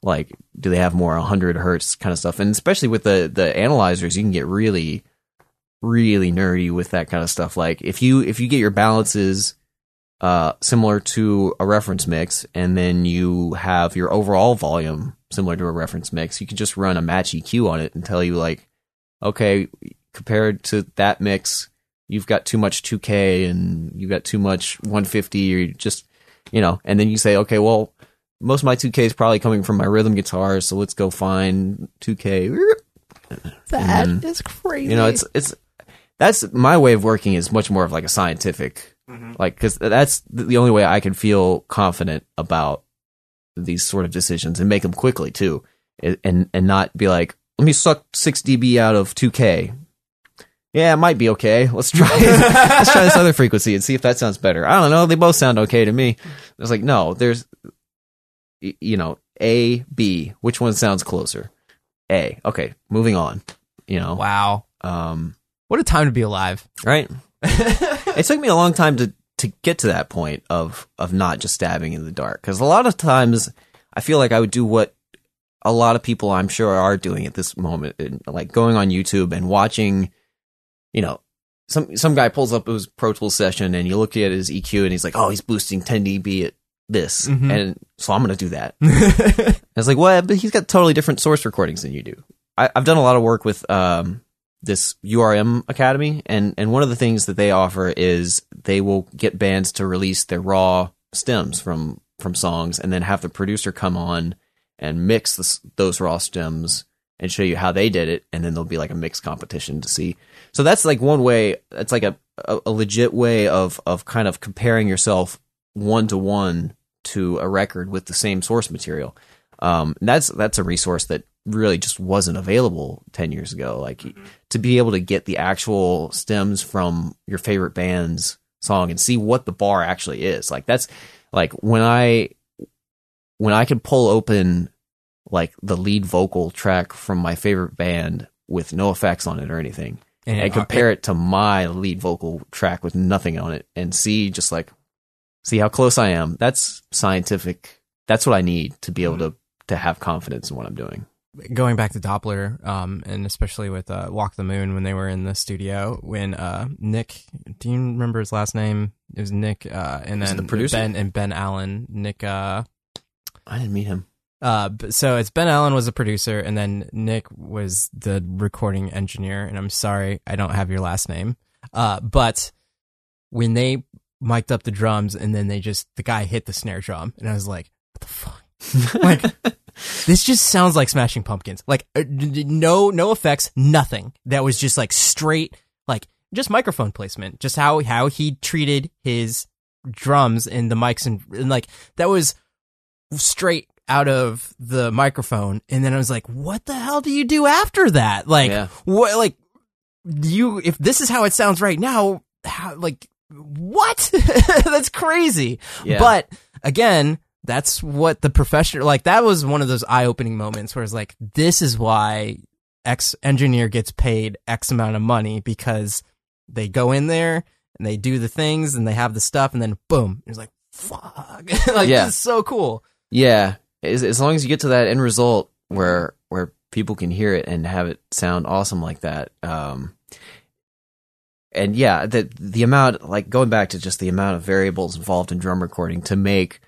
Like, do they have more 100 hertz kind of stuff? And especially with the the analyzers, you can get really, really nerdy with that kind of stuff. Like, if you if you get your balances uh, similar to a reference mix, and then you have your overall volume similar to a reference mix, you can just run a match EQ on it and tell you like, okay, compared to that mix, you've got too much 2K and you've got too much 150, or you just, you know, and then you say, okay, well, most of my 2K is probably coming from my rhythm guitar, so let's go find 2K. That And is crazy. You know, it's it's that's my way of working is much more of like a scientific, like because that's the only way I can feel confident about these sort of decisions and make them quickly too, and and, not be like, let me suck six dB out of 2K. Yeah, it might be okay. Let's try let's try this other frequency and see if that sounds better. I don't know. They both sound okay to me. It's like no, there's you know A B. Which one sounds closer? A. Okay, moving on. You know. wow. Um, What a time to be alive. right. it took me a long time to to get to that point of of not just stabbing in the dark because a lot of times I feel like I would do what a lot of people I'm sure are doing at this moment, like going on YouTube and watching, you know. Some some guy pulls up his Pro Tools session and you look at his EQ and he's like, "Oh, he's boosting 10 dB at this," Mhm. and so I'm gonna do that. And it's like, well, but he's got totally different source recordings than you do. I, I've done a lot of work with um, this URM Academy, and and one of the things that they offer is they will get bands to release their raw stems from from songs, and then have the producer come on and mix those raw stems and show you how they did it, and then there'll be like a mix competition to see. So that's like one way. That's like a a, a legit way of of kind of comparing yourself one to one to a record with the same source material. Um, that's that's a resource that really just wasn't available ten years ago. Like mm-hmm. to be able to get the actual stems from your favorite band's song and see what the bar actually is. Like that's like when I when I can pull open like the lead vocal track from my favorite band with no effects on it or anything and, uh, compare it to my lead vocal track with nothing on it and see just like see how close I am. That's scientific. That's what I need to be able mm-hmm. to to have confidence in what I'm doing. Going back to Doppler, um, and especially with uh, Walk the Moon when they were in the studio, when uh, Nick, do you remember his last name? it was Nick, uh, and then the producer? Ben and Ben Allen. Nick, uh, I didn't meet him. uh, so it's Ben Allen was the producer, and then Nick was the recording engineer. And I'm sorry, I don't have your last name. Uh, but when they mic'd up the drums, and then they just the guy hit the snare drum, and I was like, what the fuck? like this just sounds like Smashing Pumpkins. Like uh, no no effects, nothing. That was just like straight like just microphone placement. Just how how he treated his drums and the mics and, and like that was straight out of the microphone. And then I was like, what the hell do you do after that? Like Yeah. what like you if this is how it sounds right now, how like what? That's crazy. Yeah. But again, that's what the professional like that was one of those eye-opening moments where it's like this is why X engineer gets paid X amount of money because they go in there and they do the things and they have the stuff and then boom, it's like fuck. like Yeah. this is so cool. Yeah, as, as long as you get to that end result where where people can hear it and have it sound awesome like that. Um, and yeah, the the amount like going back to just the amount of variables involved in drum recording to make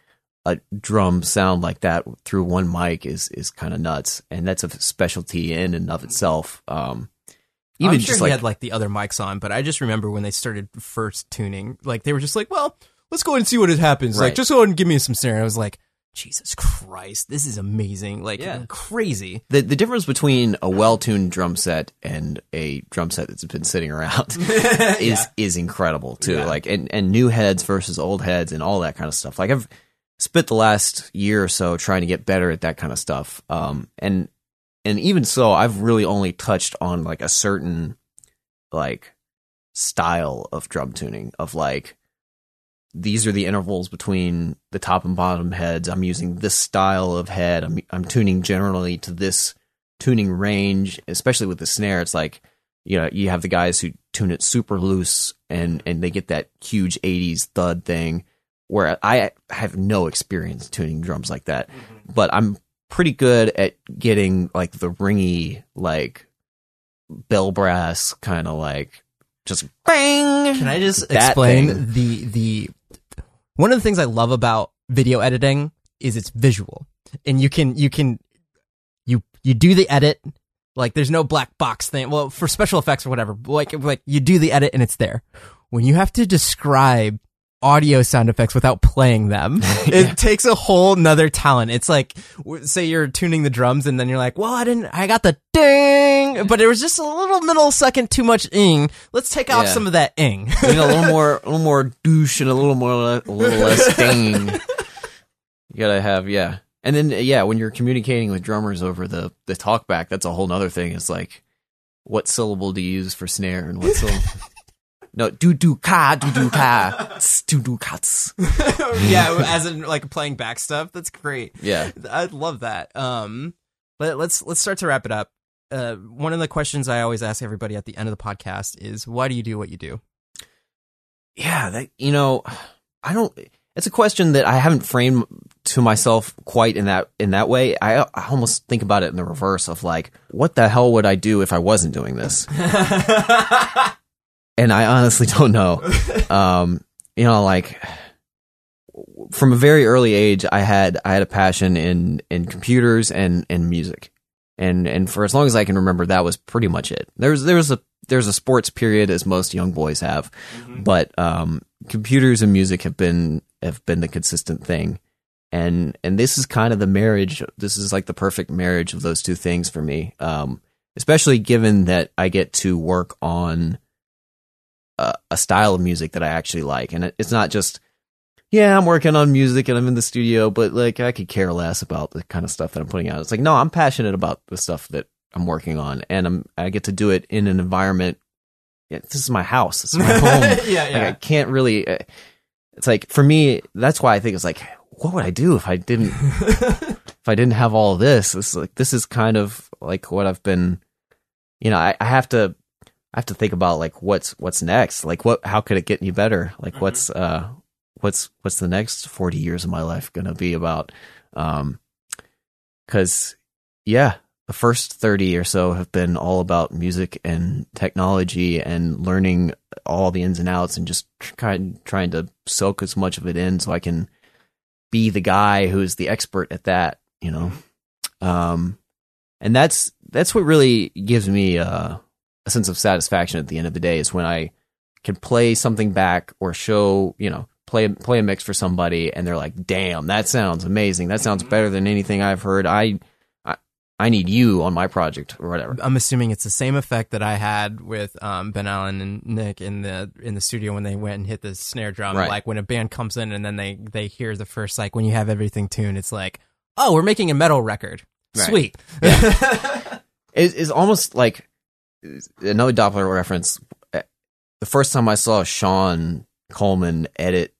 a drum sound like that through one mic is is kind of nuts, and that's a specialty in and of itself. Um, even I'm sure just he like had like the other mics on, but I just remember when they started first tuning, like they were just like, "Well, let's go and see what it happens." Like, just go ahead and give me some snare. I was like, "Jesus Christ, this is amazing! Like, Yeah. crazy." the the difference between a well tuned drum set and a drum set that's been sitting around is is incredible too. Yeah. Like and and new heads versus old heads and all that kind of stuff. Like I've spent the last year or so trying to get better at that kind of stuff. Um and and even so, I've really only touched on like a certain like style of drum tuning of like these are the intervals between the top and bottom heads. I'm using this style of head. I'm I'm tuning generally to this tuning range, especially with the snare. It's like you know you have the guys who tune it super loose and and they get that huge 80s thud thing where I have no experience tuning drums like that, mm-hmm. but I'm pretty good at getting like the ringy like bell brass kind of like just bang. Can I just That explain thing. the the one of the things I love about video editing is it's visual, and you can you can you you do the edit like there's no black box thing. Well, for special effects or whatever, like like you do the edit and it's there. When you have to describe audio sound effects without playing them, it takes a whole nother talent. It's like say you're tuning the drums and then you're like, well, I didn't, I got the ding, but it was just a little millisecond too much ing. Let's take off Yeah. some of that ing. You know, a little more, a little more douche and a little more, a little less ding. You gotta have, yeah. And then, yeah, when you're communicating with drummers over the the talkback, that's a whole nother thing. It's like, what syllable do you use for snare and what syllable? No, do do ka, do do ka, do do cuts. yeah, as in like playing back stuff. That's great. Yeah, I love that. Um, but let's let's start to wrap it up. Uh, one of the questions I always ask everybody at the end of the podcast is, why do you do what you do? yeah. That you know, I don't. It's a question that I haven't framed to myself quite in that in that way. I, I almost think about it in the reverse of like, what the hell would I do if I wasn't doing this? and I honestly don't know. Um, you know, like from a very early age, I had I had a passion in in computers and and music, and and for as long as I can remember, that was pretty much it. There's there's a there's a sports period as most young boys have, but um, computers and music have been have been the consistent thing. And and this is kind of the marriage. This is like the perfect marriage of those two things for me. Um, especially given that I get to work on a, a style of music that I actually like, and it, it's not just yeah, I'm working on music and I'm in the studio, but like I could care less about the kind of stuff that I'm putting out. It's like no, I'm passionate about the stuff that I'm working on, and I'm I get to do it in an environment. Yeah, this is my house. This is my home. yeah, Like I can't really. uh, It's like for me, that's why I think it's like, what would I do if I didn't if I didn't have all this? It's like this is kind of like what I've been. You know, I, I have to I have to think about like what's what's next. Like what how could it get any better? Like what's uh what's what's the next forty years of my life gonna be about? Um, because yeah, the first 30 or so have been all about music and technology and learning all the ins and outs and just trying trying to soak as much of it in so I can be the guy who's the expert at that, you know. Um, and that's that's what really gives me uh, a sense of satisfaction at the end of the day is when I can play something back or show, you know, play play a mix for somebody and they're like, "Damn, that sounds amazing. That sounds better than anything I've heard." I I, I need you on my project or whatever. I'm assuming it's the same effect that I had with um, Ben Allen and Nick in the in the studio when they went and hit the snare drum. Right. Like when a band comes in and then they they hear the first like when you have everything tuned, it's like, oh, we're making a metal record. Right. Sweet. It is almost like another Doppler reference. The first time I saw Sean Coleman edit,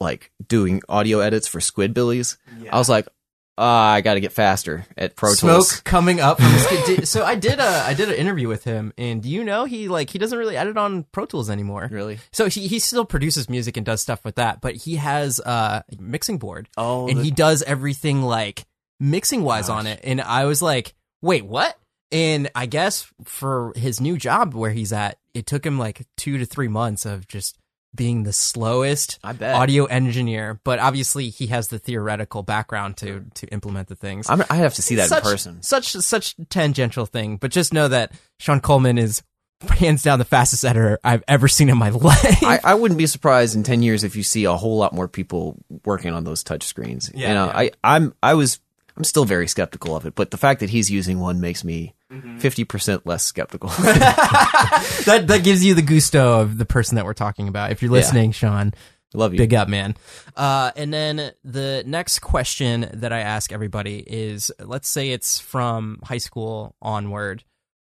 like doing audio edits for Squidbillies, I was like, ah, I got to get faster at Pro Tools. Smoke coming up from so I did a I did an interview with him and do you know he like he doesn't really edit on Pro Tools anymore. Really? So he he still produces music and does stuff with that, but he has uh, a mixing board Oh, and he does everything like mixing wise on it. And I was like, wait, what? And I guess for his new job where he's at, it took him like two to three months of just being the slowest audio engineer. But obviously, he has the theoretical background to to implement the things. I'm, I have to see that such, in person. Such such tangential thing, but just know that Sean Coleman is hands down the fastest editor I've ever seen in my life. I, I wouldn't be surprised in ten years if you see a whole lot more people working on those touch screens. Yeah, you know, yeah. I I'm I was I'm still very skeptical of it, but the fact that he's using one makes me Mm-hmm. 50 percent less skeptical. that that gives you the gusto of the person that we're talking about. If you're Yeah. listening, Sean, Love you. big up, man. Uh, and then the next question that I ask everybody is: Let's say it's from high school onward.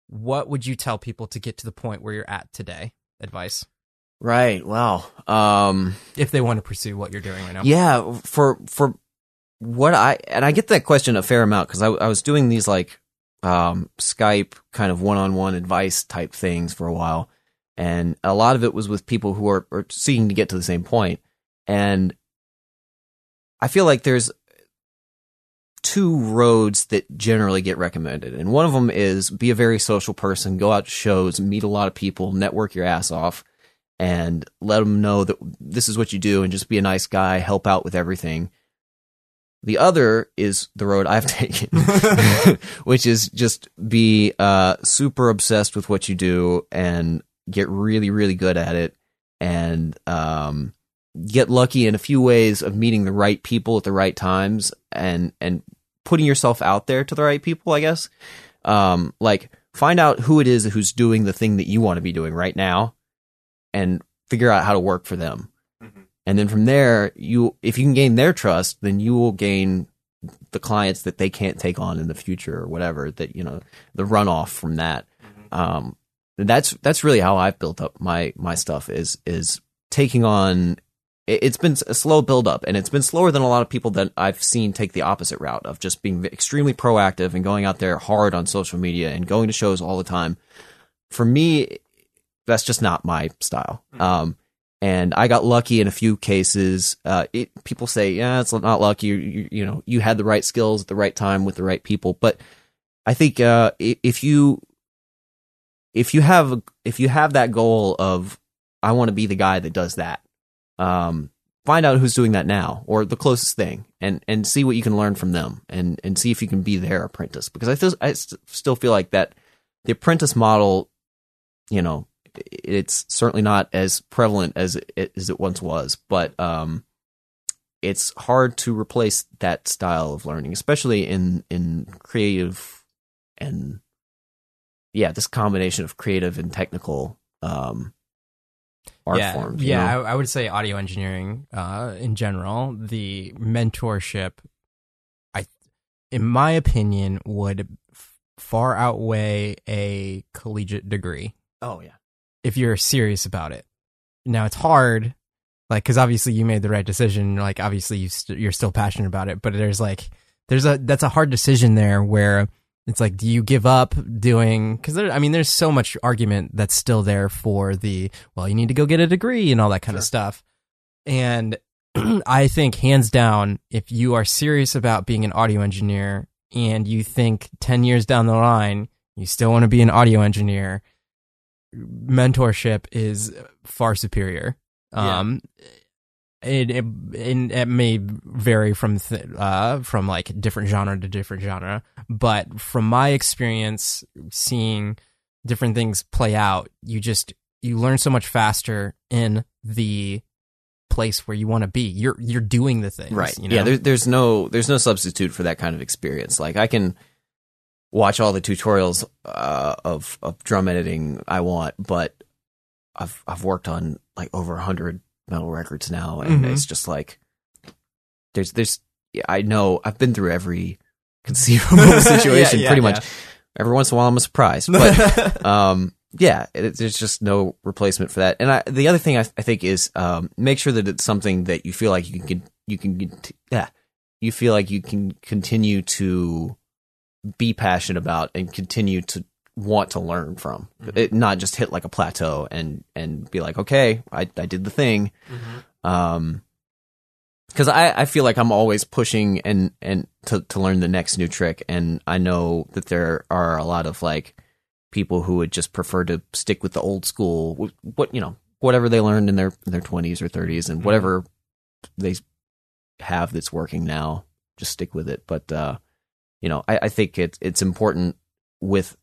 What would you tell people to get to the point where you're at today? Advice Right. Wow. Um. if they want to pursue what you're doing right now. Yeah. For for what I and I get that question a fair amount because I I was doing these like um Skype kind of one on one advice type things for a while, and a lot of it was with people who are, are seeking to get to the same point, and I feel like there's two roads that generally get recommended. And one of them is be a very social person, go out to shows, meet a lot of people, network your ass off, and let them know that this is what you do and just be a nice guy, help out with everything. The other is the road I've taken, which is just be uh, super obsessed with what you do and get really, really good at it and um, get lucky in a few ways of meeting the right people at the right times and and putting yourself out there to the right people i guess. Um like find out who it is who's doing the thing that you want to be doing right now and figure out how to work for them and then from there you if you can gain their trust then you will gain the clients that they can't take on in the future or whatever that you know the runoff from that. Um, that's that's really how I've built up my my stuff is is taking on it- it's been a slow build up and it's been slower than a lot of people that I've seen take the opposite route of just being extremely proactive and going out there hard on social media and going to shows all the time. For me, that's just not my style. Um, and I got lucky in a few cases. Uh, it, people say, yeah, it's not lucky. You, you, you know, you had the right skills at the right time with the right people. But I think, uh, if you, if you have, if you have that goal of, I want to be the guy that does that, um, find out who's doing that now or the closest thing and, and see what you can learn from them and, and see if you can be their apprentice. Because I, feel, I st- still feel like that the apprentice model, you know, it's certainly not as prevalent as it, as it once was, but um, it's hard to replace that style of learning, especially in in creative and yeah, this combination of creative and technical um, art yeah, forms. Yeah. I, I would say audio engineering uh, in general, the mentorship, I, in my opinion, would f- far outweigh a collegiate degree oh yeah, if you're serious about it. Now it's hard, like because obviously you made the right decision. Like obviously you st- you're still passionate about it, but there's like there's a that's a hard decision there where it's like do you give up doing because I mean there's so much argument that's still there for the well you need to go get a degree and all that kind of stuff, and I think hands down if you are serious about being an audio engineer and you think ten years down the line you still want to be an audio engineer mentorship is far superior. Yeah. Um, it, it it it may vary from th- uh from like different genre to different genre, but from my experience seeing different things play out, you just you learn so much faster in the place where you want to be. You're you're doing the things, right You know? yeah there, there's no there's no substitute for that kind of experience like i can watch all the tutorials uh, of of drum editing i want but i've i've worked on like over a 100 metal records now and Mhm. it's just like there's there's i know i've been through every conceivable situation yeah, pretty yeah. much every once in a while i'm a surprise but um yeah it, there's just no replacement for that and I, the other thing I, I think is um make sure that it's something that you feel like you can you can yeah you feel like you can continue to be passionate about and continue to want to learn from. It not just hit like a plateau and and be like okay i i did the thing. Um because I, I feel like I'm always pushing and and to to learn the next new trick, and I know that there are a lot of like people who would just prefer to stick with the old school, what you know, whatever they learned in their in their 20s or 30s, and whatever they have that's working now, just stick with it. But uh, you know, I, I think it's it's important with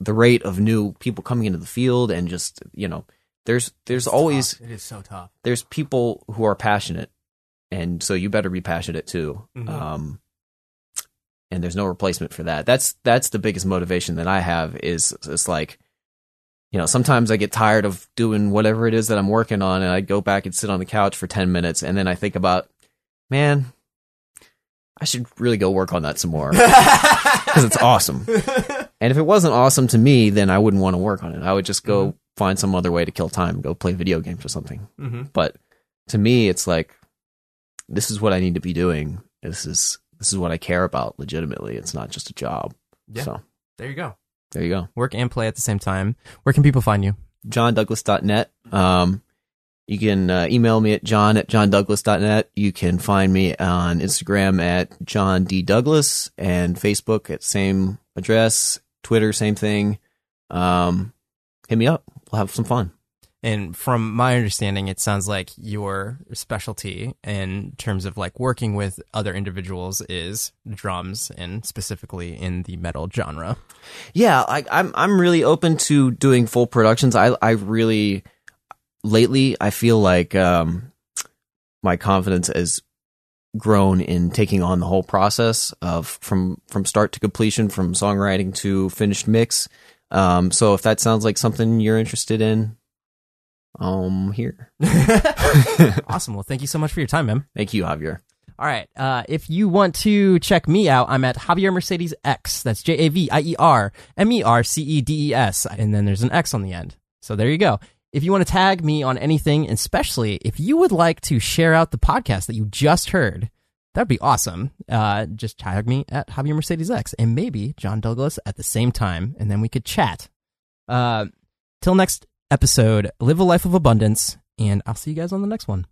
the rate of new people coming into the field, and just you know, there's there's always it is so tough. there's people who are passionate, and so you better be passionate too. Mhm. Um, and there's no replacement for that. That's that's the biggest motivation that I have is it's like, you know, sometimes I get tired of doing whatever it is that I'm working on, and I go back and sit on the couch for ten minutes, and then I think about, man, I should really go work on that some more because it's awesome. And if it wasn't awesome to me, then I wouldn't want to work on it. I would just go find some other way to kill time, go play video games or something mm-hmm. but to me it's like this is what i need to be doing this is this is what i care about legitimately it's not just a job Yeah. so There you go. there you go Work and play at the same time. Where can people find you? johndouglas.net um you can uh, email me at john at johndouglas.net you can find me on instagram at john d douglas and facebook at same address twitter same thing um hit me up we'll have some fun And from my understanding, it sounds like your specialty in terms of like working with other individuals is drums and specifically in the metal genre. Yeah, like I'm I'm really open to doing full productions. I I really lately I feel like um my confidence has grown in taking on the whole process of from from start to completion from songwriting to finished mix. Um so if that sounds like something you're interested in, um here. awesome. Well, thank you so much for your time, man. Thank you, Javier. All right. Uh, if you want to check me out, I'm at Javier Mercedes X. That's J A V I E R M E R C E D E S. And then there's an X on the end. So there you go. If you want to tag me on anything, especially if you would like to share out the podcast that you just heard, that'd be awesome. Uh, just tag me at Javier Mercedes X and maybe John Douglas at the same time, and then we could chat. Uh, till next episode, live a life of abundance, and I'll see you guys on the next one.